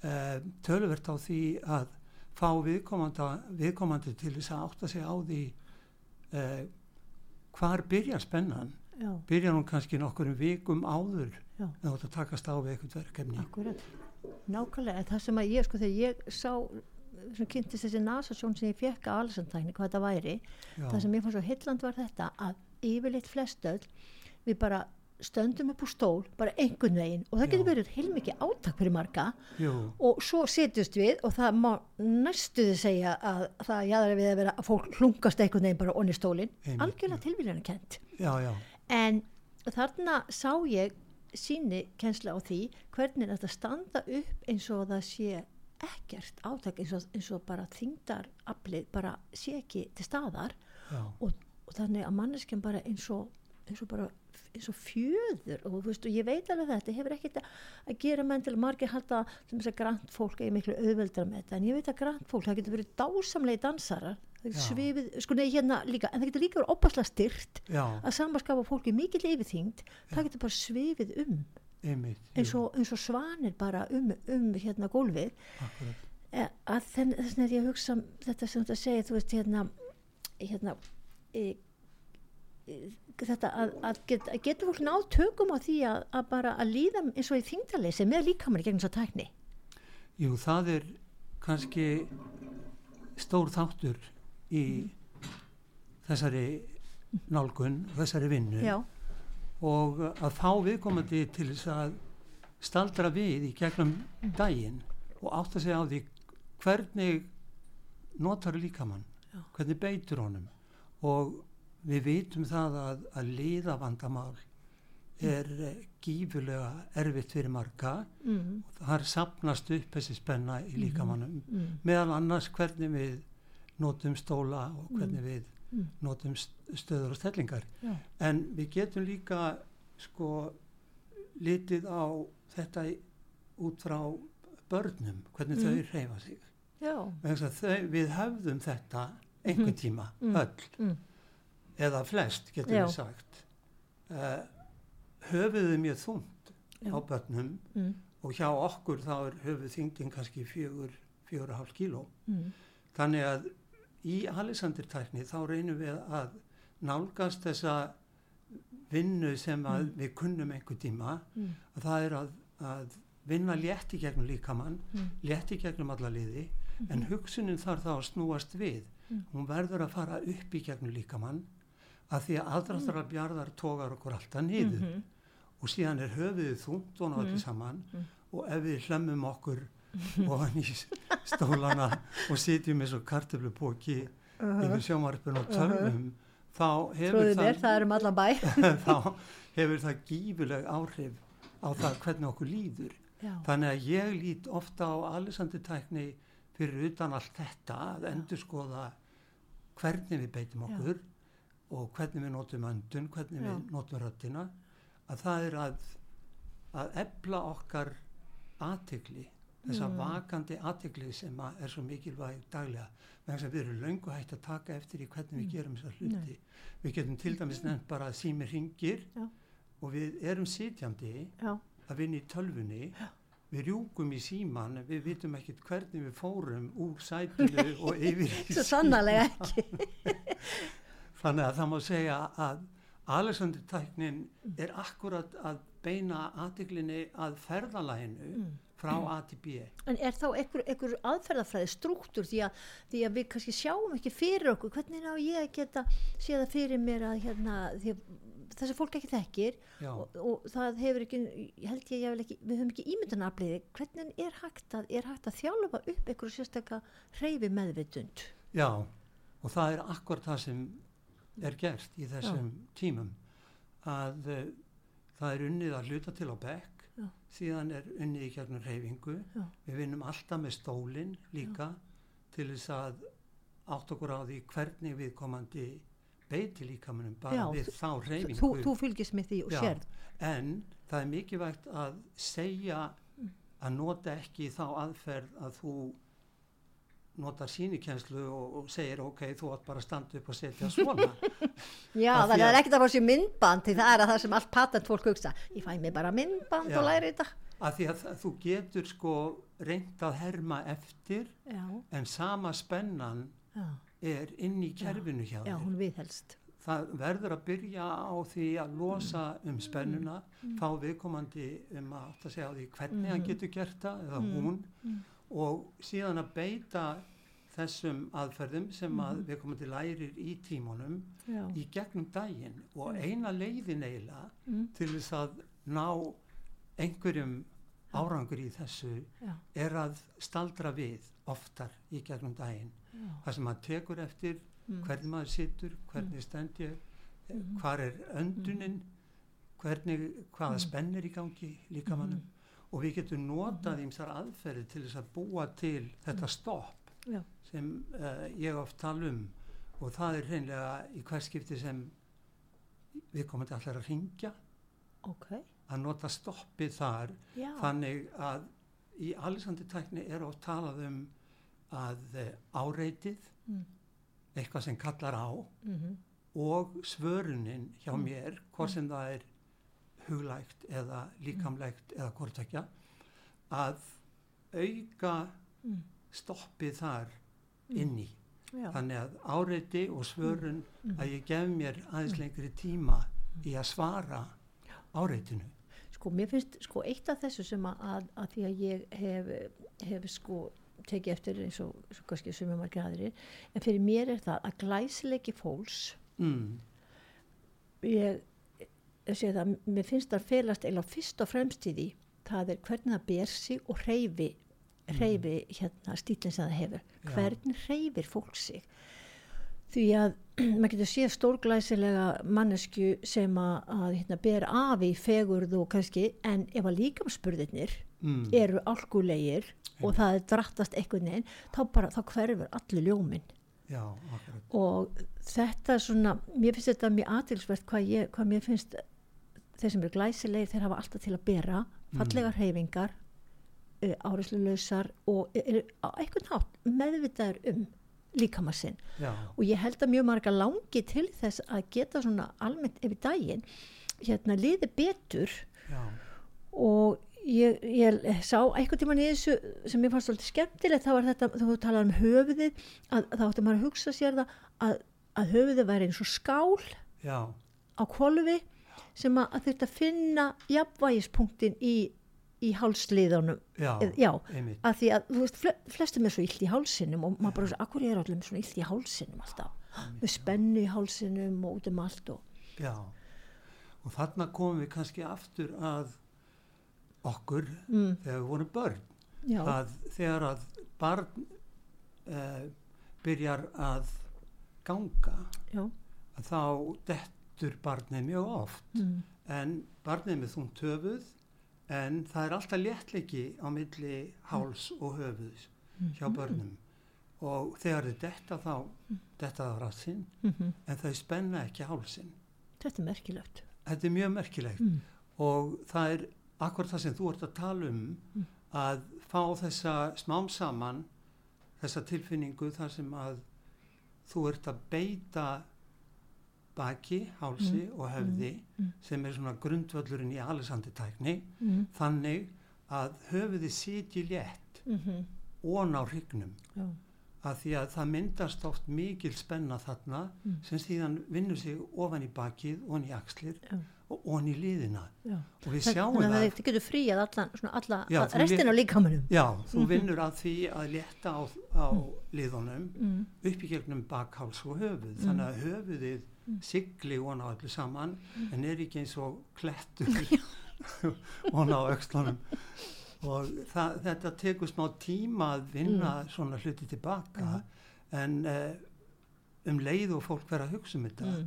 uh, töluvert á því að fá viðkomandi, viðkomandi til þess að átta sig á því uh, hvar byrjar spennan Já. byrjar hún kannski nokkur vikum áður Já. en þú ert að takast á við eitthvað verkefni Akkurat, nákvæmlega, en það sem að ég, sko, þegar ég sá, sem kynntist þessi nasasjón sem ég fekk að alessantækni, hvað þetta væri, Já, það sem ég fann svo hilland var þetta, að yfirleitt flest öll, við bara stöndum upp úr stól, bara einhvern veginn, og það getur verið heilmikið átak fyrir marga, jú, og svo setjust við, og það má næstuði segja að það jáður við að vera að fólk hlungast einhvern veginn bara onni stólinn, algjörlega tilvíðan kent. já, já, En þarna sá ég síni kensla á því hvernig er þetta standa upp eins og það sé ekkert átak eins og, eins og bara þingdaraflið bara sé ekki til staðar. Og, og þannig að manneskjan bara eins og, eins og bara eins og fjöður og, þú veist, og ég veit alveg að þetta hefur ekkert að, gera menn til að margir halda sem þess að grænt fólk er miklu auðveldra með þetta. En ég veit að grænt fólk, það getur verið dásamlegi dansarar. Svifið, sko nei hérna líka en það getur líka verið opaslega styrt já, að samaskapa fólki mikill yfirþyngd. Það getur bara svifið um. Einmitt, eins og, eins og svanir bara um, um hérna gólfið. Eh, að þess vegna er ég að hugsa um þetta sem þetta segir, þú veist hérna hérna e, e, þetta að, að, get, að getur fólk náð tökum á því að, að bara að líða eins og í þingdaleysi með líkamann í gegnum þess að tækni? Jú, það er kannski stór þáttur í þessari nálgun, þessari vinnu. Já, og að fá viðkomandi til þess að staldra við í gegnum daginn og átta sig á því hvernig notar líkamann, Já. hvernig beitur honum og við vitum það að, að liða vandamál er mm. gífulega erfitt fyrir marga mm, þar sapnast upp þessi spenna í líkamannum mm, meðal annars hvernig við notum stóla og hvernig við Mm. notum st- stöður og stellingar Já. en við getum líka sko litið á þetta út frá börnum, hvernig Mm. þau reyfa sig þau, við höfðum þetta einhvern tíma, Mm. öll Mm. Eða flest getum Já. við sagt uh, höfuðu mjög Já. á börnum Mm. og hjá okkur þá er höfuð þingdin kannski fjögur, fjögur og hálf kíló Mm. þannig að í Alexandertækni þá reynum við að nálgast þessa vinnu sem að Mm. við kunnum einhver tíma Mm. að það er að, að vinna létt í gegnum líkamann Mm. létt í gegnum alla liði Mhm. en hugsunin þarf þá að snúast við Mm. hún verður að fara upp í gegnum líkamann að því að aðdrastara bjarðar tógar okkur alltaf niður Mhm. og síðan er höfuðið þungt og náttúrulega Mm. saman Mm. og ef við hlemmum okkur ofan í stólana og sitjum eins og kartöflupóki yfir sjómarpun og tölvum þá hefur það það allan bæ. þá hefur það gífuleg áhrif á það hvernig okkur líður Já. þannig að ég lít ofta á Alessandri-tækni fyrir utan allt þetta að endurskoða hvernig við beitum Já. Og hvernig við notum öndun, hvernig Já. við notum röddina að það er að að ebla okkar aðtikli þessa Mm. vakandi aðtikli sem að er svo mikilvæg daglega vegna sem við erum löngu hægt að taka eftir í hvernig við Mm. gerum þessar hluti við getum til dæmis nefnt bara að sími ringir Já. og við erum sitjandi Já. að vinna í tölvunni við rjúkum í síman við vitum ekkert hvernig við fórum úr sætinu og yfir í Svo símann. sannarlega ekki. þannig að það má segja að Alexander tæknin er akkurat að beina aðtiklinni að ferðalæginu Mm. frá A til B. En er þá einhver, einhver aðferðafræði struktúr því að, því að við kannski sjáum ekki fyrir okkur, hvernig á ég að geta séð það fyrir mér að hérna, þessi fólk ekki þekkir og, og það hefur ekki, held ég, ég ekki, við höfum ekki ímyndanafliði, hvernig er hægt að, er að þjálfa upp einhverju sérstakka hreyfi meðvitund? Já, og það er akkurat það sem er gert í þessum tímum að uh, það er unnið að hluta til á bekk Já. síðan er unnið í gegnum reyfingu Já. við vinnum alltaf með stólinn líka til þess að átt okkur á því hvernig við komandi beiti líkamannum bara Já, við þá Þú, reyfingu þú fylgist með því og Já. sérð. en það er mikilvægt að segja að nota ekki þá aðferð að þú notar sínikenslu og, og segir ok, þú átt bara að standa upp og setja svona Já, það að- er ekkert að fá sér myndband því það er að það sem allt patent fólk hugsa. Ég fæ mig bara myndband Já. og læri þetta. að því að þú getur sko reynd að herma eftir Já, en sama spennan já, er inn í kerfinu hjá já, þér hún viðhelst. það verður að byrja á því að losa um spennuna Mm. fá viðkomandi um að átt að segja á því hvernig hann getur gert það eða Mm. hún Mm. Og síðan að beita þessum aðferðum sem að Mhm. viðkomandi lærir í tímunum Já. í gegnum daginn og eina leiðin eiginlega Mm. til þess að ná einhverjum árangur í þessu Já. er að staldra við oftar í gegnum daginn Já. það sem maður tekur eftir Mm. hvernig maður situr, hvernig stend ég Mhm. hvar er öndunin hvernig, hvaða Mm. spennir í gangi líkamannum og við getum notað ímsar aðferði til þess að búa til þetta stopp Já. sem uh, ég oft tala um og það er hreinlega í hvers skipti sem við komum til allar að ringja Ok, að nota stoppið þar já. þannig að í Alexander tækni er oft talað um að uh, áreitið Mm. eitthvað sem kallar á Mm og svörunin hjá Mm. mér, hvort sem það er huglægt eða líkamlegt eða hvortvekja, að auka Mm. stoppið þar Mm. inni. Já. Þannig að áreiti og svörun Mm. að ég gef mér aðeins lengri tíma í að svara áreitinu. Sko, mér finnst sko eitt af þessu sem að, að, því að ég hef, hef sko tekið eftir eins og, kannski sumum margir aðrir, en fyrir mér er það að glæsileiki fólks, Mm. ég, ég það, mér finnst það felast eða fyrst og fremst í því, það er hvernig það ber sig og hreyfi, hreyfi hérna stílinn sem það hefur. Já. Hvernig hreyfir fólk sig? Því að maður getur séð stórglæsilega mannesku sem að, að hérna, ber af í fegurð og kannski, en ef að líkamspurðirnir Mm. eru alkulegir og það er drattast einhvern veginn, þá þá hverfur allir ljóminn. já, og þetta svona, mér finnst þetta mjög aðtilsvert hvað, hvað mér finnst þeir sem eru glæsilegir, þeir hafa alltaf til að bera fallegar hreyfingar uh, áreysluleysar og eru á einhvern hátt meðvitaður um líkama sinn. Já, og ég held að mjög marga langi til þess að geta svona almennt yfir daginn hérna liði betur. Já, og ég, ég sá einhvern tímann í þessu sem ég fannst svolítið skemmtilegt þá var þetta, þú talar um höfuðið að þá átti maður að hugsa sér það að, að höfuðið væri eins og skál já, á kvolfi sem að, þurft að finna jafnvægispunktin í, í hálsliðunum. Já, já, að því að veist, fle, flestum er svo illt í hálsinum og maður bara akkur er allir svona illt í hálsinum alltaf, með spennu í hálsinum og út um allt og Já, og þarna komum við kannski aftur að okkur mm, þegar við vorum börn, já, að þegar að barn uh, byrjar að ganga, já, að þá dettur barnið mjög oft, mm, en barnið er með þungt höfuð, en það er alltaf léttleiki á milli háls og höfuðs Mm. hjá börnum og þegar þið detta þá detta það rassinn, mm en þau spenna ekki hálsinn. þetta er merkilegt Þetta er mjög merkilegt. mm, og það er akkur það sem þú ert að tala um Mm. að fá þessa smám saman þessa tilfinningu þar sem að þú ert að beita baki, hálsi og hefði Mm. sem er svona grundvöllurinn í Alessandri-tækni mm, þannig að höfuði sitji létt mm, ón á hrygnum. Að því að það myndast oft mikil spenna þarna Mm. sem síðan vinnur sig ofan í bakið, ofan í axlir og ofan í liðina. Já. Og við sjáum þannig að það þetta getur fríað allan, svona alla, Já, að, restin á líkamanum. Já, þú Mhm. vinnur að því að létta á, á liðunum mm, upp í gegnum bakháls og höfuð. Mm. þannig að höfuðið Mm. Sigli von á öllu saman en er ekki eins og klettur von á öxlunum. Og það, þetta tekur smá tíma að vinna svona hluti tilbaka Mhm. en uh, um leið og fólk verða að hugsa um þetta mm,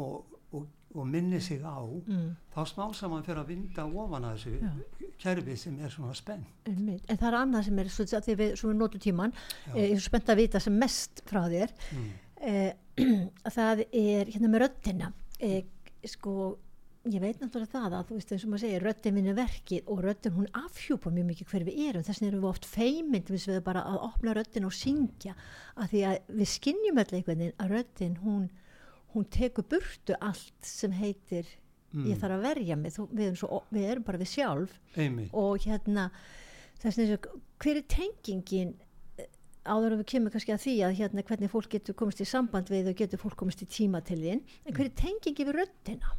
og, og, og minni sig á mm, þá smá saman fyrir að vinda ofan að þessu Já. kerfi sem er svona spenn en það er annað sem er svo við, svo við notum tíman eh, ég er spennt að vita sem mest frá þér. Mm. eh, það er hérna með röddina. Eh, sko ég veit náttúrulega það að þú veist eins og maður segir röddin vinur verkið og röddin hún afhjúpa mjög mikið hver við erum. Þess vegna erum við oft feimynd við við bara að opna röddin og syngja. Að því að við skinnjum öll einhvern veginn að röddin hún, hún tekur burtu allt sem heitir Mm. ég þarf að verja mig. Þú, við, erum svo, við erum bara við sjálf. Einmitt. Og hérna þess vegna hver er tengingin áður en við kemur kannski að því að hérna hvernig fólk getur komist í samband við og getur fólk komist í tíma til þín en hver er tengingin við röddina?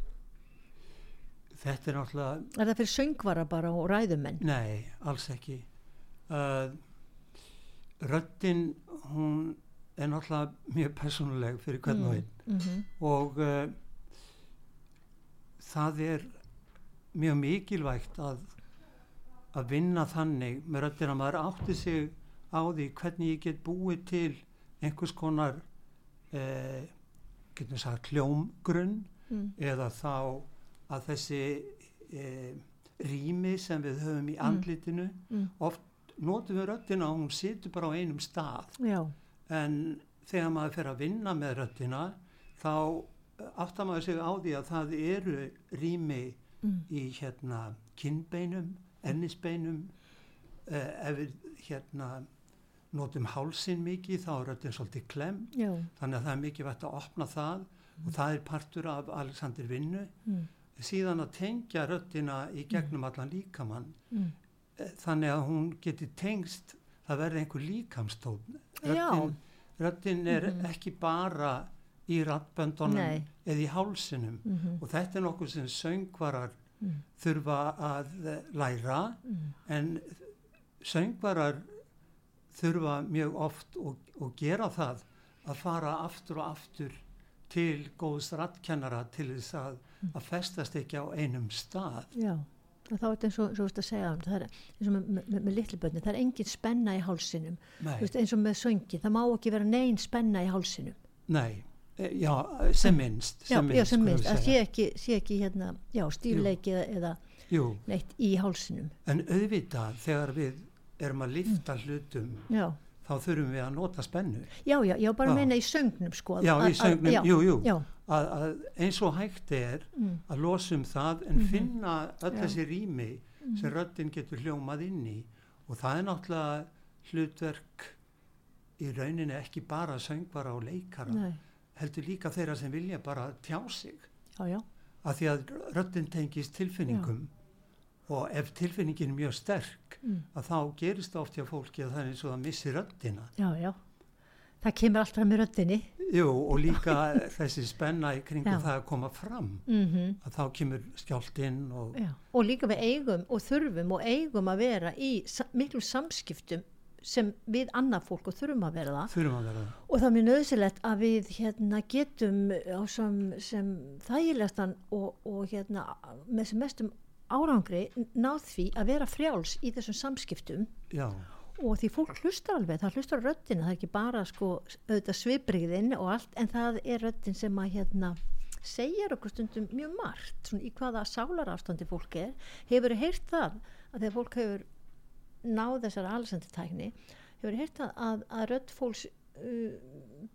þetta er náttúrulega Er það fyrir söngvara bara og ræðumenn? Nei, alls ekki. Uh, röddin, hún er náttúrulega mjög personuleg fyrir hvern og einn Mm -hmm. og uh, það er mjög mikilvægt að, að vinna þannig með röddina. Maður átti sig á því hvernig ég get búið til einhvers konar, getum við sagt, hljómgrunn mm. eða þá að þessi e, rými sem við höfum í Mm. andlitinu Mm. oft notum við röddina og hún situr bara á einum stað Já, en þegar maður fer að vinna með röddina þá áttar maður sig á því að það eru rými mm. í hérna kinnbeinum, ennisbeinum eh, ef við hérna notum hálsin mikið þá er röddin svolítið klemm já, þannig að það er mikið vægt að opna það og það er partur af Alexander vinnu mm. síðan að tengja röddina í gegnum allan líkamann Mm. eh, þannig að hún geti tengst það verði einhver líkamstótt Já. röddin, röddin er Mhm. ekki bara í rattböndunum eða í hálsinum Mm -hmm. og þetta er nokkuð sem söngvarar mm. þurfa að eh, læra Mm. en söngvarar þurfa mjög oft og, og gera það að fara aftur og aftur til góðs rattkennara til þess að, Mm. að festast ekki á einum stað. Já, þá er þetta eins og, þú veist að segja það er eins og með, með, með, með litlu bönni, það er engin spenna í hálsinum, veist, eins og með söngi, það má ekki vera neinn spenna í hálsinum. nei, e, já, sem minnst. Já, já, sem minnst, að sé ekki, sé ekki hérna, já, stífleiki eða, eða neitt í hálsinum. en auðvitað þegar við erum að lifta hlutum, Já, þá þurfum við að nota spennu. Já, já, já, bara Já. meina í söngnum sko. Já, í söngnum, já, jú, jú, Já, að, að eins og hægt er mm, að losum það en Mhm. finna öll Já. þessi rými sem mm, röddinn getur hljómað inn í. Og það er náttúrulega hlutverk í rauninni ekki bara söngvara og leikara, nei, heldur líka þeirra sem vilja bara tjá sig. Já, já, að því að röddinn tengist tilfinningum og ef tilfinningin er mjög sterk mm, að þá gerist það oft hjá fólki að það er eins og það missi röddina já, já. Það kemur allt fram í röddinni. Jú, og líka þessi spenna í kringum Já. það að koma fram Mm að þá kemur skjáltinn og Já, og líka við eigum og þurfum og eigum að vera í miklu samskiptum sem við annað fólk og þurfum að vera það þurfum að vera það. og það er mjög nöðsilegt að við hérna getum á sem, sem þægilegastan og, og hérna með sem mestum árangri náð því að vera frjáls í þessum samskiptum. Já, og því fólk hlustar alveg, það hlustar á röddina það er ekki bara sko auðvitað svipriðin og allt en það er röddin sem að hérna segjar okkur stundum mjög margt svona í hvaða sálarafstandi fólk er. Hefur heyrt það að þegar fólk hefur náð þessar alsenditækni hefur heyrt það að, að rödd fólks uh,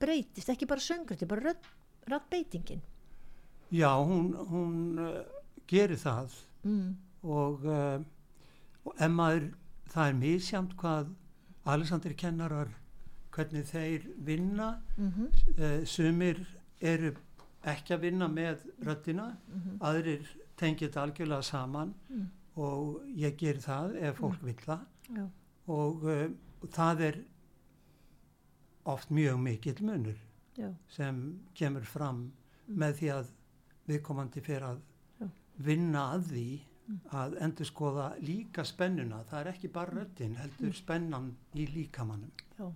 breytist, ekki bara er bara rödd, röddbeitingin. Já hún, hún uh, gerir það mm. og, uh, og ef maður, það er misjamt hvað Alexander kennarar hvernig þeir vinna Mm -hmm. sumir eru ekki að vinna með röddina aðrir tengja þetta algjörlega saman Mm. og ég ger það ef fólk vil það Já. og uh, það er oft mjög mikill munur Já. sem kemur fram Mm. með því að viðkomandi fyrir að. Vinna að því Mm. að endur skoða líka spennuna. Það er ekki bara röddin, heldur spennan í líkamannum Já,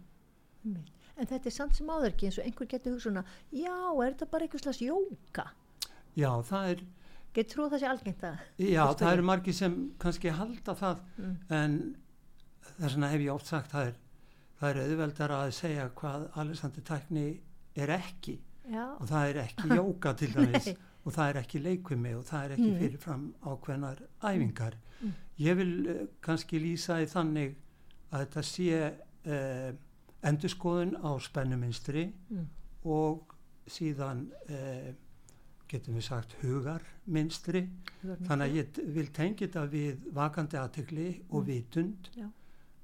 en þetta er samt sem áður ekki eins og einhver getur hugsa svona já, er þetta bara einhvers slags jóka já, það er, getur trúið það sé algengt að já, það eru margir sem kannski halda það mm. en þess vegna hef ég oft sagt það er, það er auðveldar að segja hvað Alessandri tækni er ekki. Já, og það er ekki jóka til dæmis. Og það er ekki leikvimi og það er ekki Mm. fyrirfram ákveðnar æfingar. Mm. Ég vil uh, kannski lýsa í þannig að þetta sé uh, endurskoðun á spennuminstri mm. og síðan uh, getum við sagt hugarminstri þannig að ég vil tengja þetta við vakandi aðtegli og Mm. vitund Já.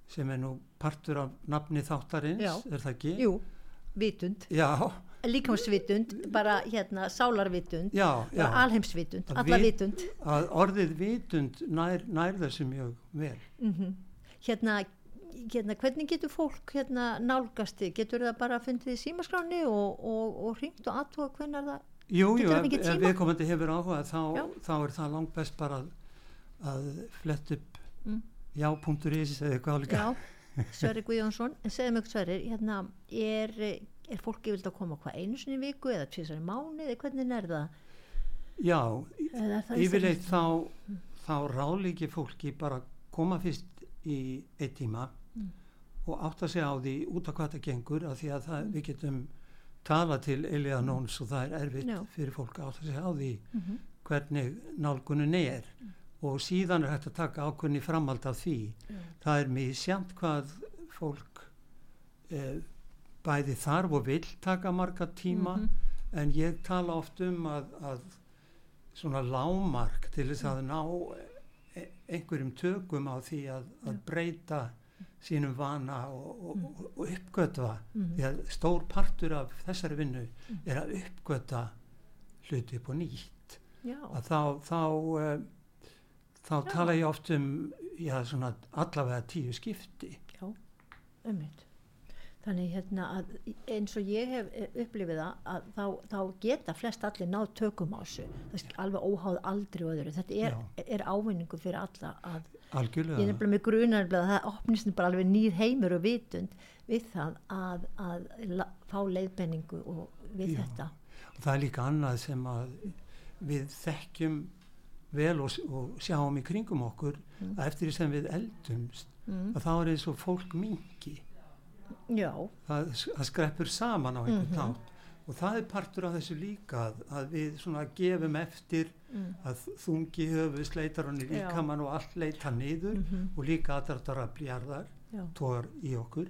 sem er nú partur af nafni þáttarins, Já. er það ekki? jú, vitund Já, líkamsvitund, bara hérna sálarvitund, alheimsvitund alla vit- vitund. að orðið vitund nær, nær þessu mjög vel. mm hérna, hérna hvernig getur fólk hérna nálgast þig, getur það bara fundið í símaskráni og, og, og hringt og aðtóa hvernig það Jú, jú, ef, ef viðkomandi hefur áhuga þá, þá er það langt best bara að, að flett upp Mm. já.is eða eitthvað álíka. Já, Sverri Guðjónsson, en segðu mig Sverri, hérna, er, er fólki vild að koma hvað einu sinni viku eða tvisar í mánu eða hvernig er það? Já, yfirleitt þá, þá ráðlíki fólki bara koma fyrst í eitt tíma Mm. og átta sig á því út af hvað það gengur af því að það, við getum tala til Elia Nóns og það er erfitt Já. fyrir fólk að átta sig á því Mhm, hvernig nálgunin er og síðan er hægt að taka ákveðni framhald af því. Það er misjant hvað fólk eh, bæði þarf og vill taka marga tíma mhm, en ég tala oft um að, að svona lámark til þess að ná e- einhverjum tökum á því að, að breyta sínum vana og, og, Mm. og, uppgötva mhm. því að stór partur af þessari vinnu Mm. er að uppgöta hluti upp og nýtt Já, að þá þá, uh, þá tala ég oft um já, svona allavega tíu skipti já, ummitt. Þannig hérna að eins og ég hef eh, upplifið að þá, þá geta flest allir náð tökum á þessu. Alveg óháð aldrei og öðru. Þetta er, er ávinningu fyrir alla að ég algjörlega nefnilega með grunar að það opnist bara alveg nýr heimur og vitund við það að, að la, fá leiðbenningu og við Já. þetta. og það er líka annað sem að við þekkjum vel og, og sjáum í kringum okkur Mm. að eftir því sem við eldumst Mm. að þá er eins og fólk mingi það, það skreppur saman á einhvern mm og það er partur af þessu líka að, að við svona gefum eftir mm. að þungi höfu sleitar hann í líkamann og allt leita niður Mm og líka aðdraftar að bljarðar tógar í okkur.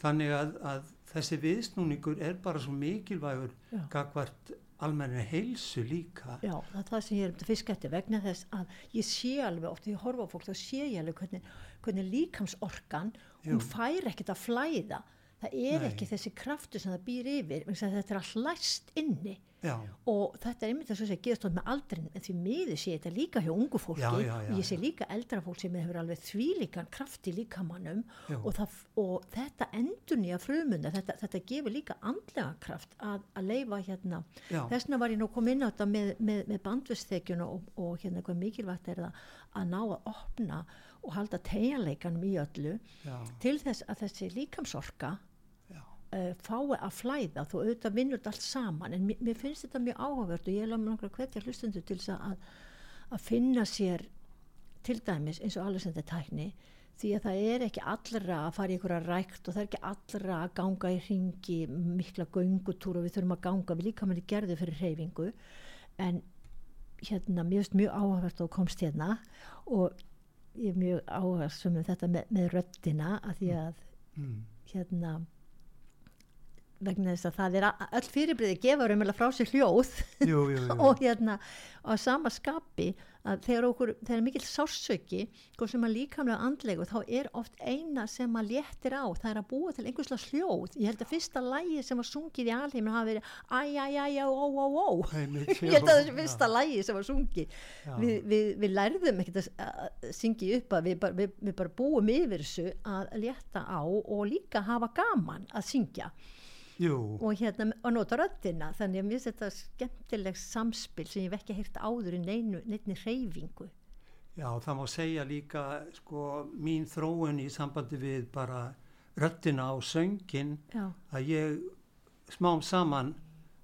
Þannig að, að þessi viðsnúningur er bara svo mikilvægur gagvart almenni heilsu líka Já, það er það sem ég er um fyrst eftir vegna þess að ég sé alveg oft, þegar ég horfa á fólk, þá sé ég alveg hvernig, hvernig líkamsorkan, hún Jú. fær ekkert að flæða. Það er Nei. ekki þessi kraftur sem það býr yfir, þetta er allt læst inni já, og þetta er einmitt þess að segja geðast tótt með aldrin, en því miður sé þetta líka hjá ungu fólki. Já, já, og ég sé líka eldra fólk sem hefur alveg þvílíkan kraft í líkamannum og, það, og þetta endur nýja frumunda, þetta, þetta gefur líka andlega kraft að, að leifa hérna. Þessna var ég nú kom inn á þetta með, með, með bandvistþekjuna og, og hérna hvað mikilvægt er það að ná að opna og halda tegjanleikanum í öllu til þess að þessi líkamsorka uh, fái að flæða þó auðvitað vinnur þetta allt saman en mér, mér finnst þetta mjög áhugavert og ég er langar að hvetja hlustundur til þess að, að finna sér til dæmis eins og alveg sem þetta tækni því að það er ekki allra að fara í einhverja rækt og það er ekki allra að ganga í ringi mikla göngutúr og við þurfum að ganga við líka manni gerðu fyrir hreyfingu en hérna mér finnst mjög áhugavert og komst hérna og ég er mjög sem um þetta með, með röddina að því að mm, hérna vegna þess að það er a- öll fyrirbriði gefa raunverulega frá sér hljóð. Jú, jú, jú, og hérna á sama skapi að þegar okkur, þegar mikil sársöki hvort sem að líkamlega andlegu þá er oft eina sem að léttir á það er að búa til einhverslega hljóð. Ég held að fyrsta lægi sem var sungið í alheiminu hafi verið æj, æj, æj, ó, ó, ó, ég held að þessi fyrsta lægi sem var sungið. Við, við, við lærðum ekkert að, syngja upp að við bara, við, við bara búum yfir þessu að létta á og líka hafa gaman að syngja jú, og hérna að nota röddina þannig að mér finnst þetta skemmtileg samspil sem ég hef ekki heyrt áður í neinu, neinu hreyfingu. Já, það má segja líka sko mín þróun í sambandi við bara röddina og söngin já, að ég smám saman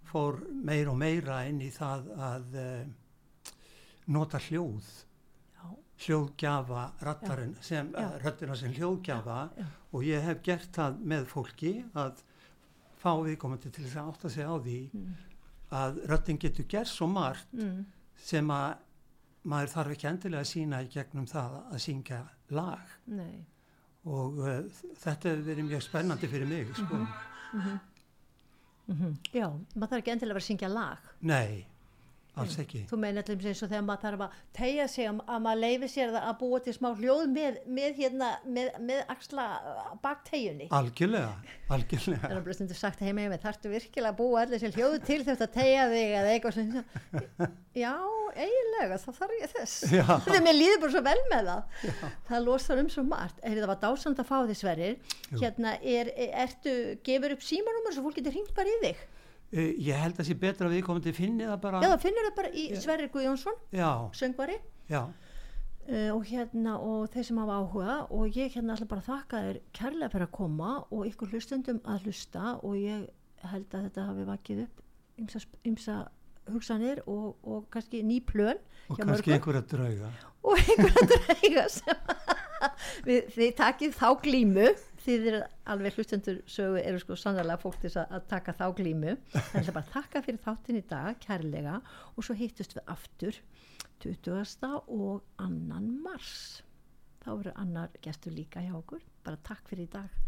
fór meir og meira inn í það að uh, nota hljóð. Já, hljóðgjafa röddina sem hljóðgjafa og ég hef gert það með fólki að fá viðkomandi til þess að átta sig á því mm, að röddin getur gert svo margt mm, sem að maður þarf ekki endilega að sína í gegnum það að syngja lag. Nei. Og uh, þetta hefur verið mjög spennandi fyrir mig sko. mm já, maður þarf ekki endilega að vera að syngja lag. Nei, alls ekki. þú meina allir eins og þegar maður þarf að tegja sig að, að maður leifi sér það að búa til smá hljóð með, með hérna með, með axla baktegjunni Algjörlega, Það algjörlega er bara stundur sagt heima með þarftu virkilega að búa allir sér hljóðu til þess að tegja þig eða eitthvað svona? Já, eiginlega, þá þarf ég þess. Já. þegar mér líður bara svo vel með það. Það losar um svo margt. Er það var dásand að fá því sverir hérna, er, ertu, gefur upp símanúmer svo fólk getur hringt bara í þig Uh, Ég held að sé betra að viðkomandi finni það bara já, það finnur það bara í Já. Sverrir Guðjónsson Já, söngvari. Já, uh, og hérna og þeir sem hafa áhuga. Og ég hérna ætla bara að þakka þér kærlega fyrir að koma og ykkur hlustundum að hlusta. Og ég held að þetta hafi vakið upp ymsa, ymsa hugsanir og, og kannski ný plön og kannski einhverja drauga. Og einhverja dreyga sem við, þið takið þá glímu þið eru alveg hlustendur sögu eru sko sannlega fólk til að, að taka þá glímu. Það er bara að þakka fyrir þáttin í dag kærlega og svo hittust við aftur 20. og annan mars. Þá verður annar gestur líka hjá okkur. Bara takk fyrir í dag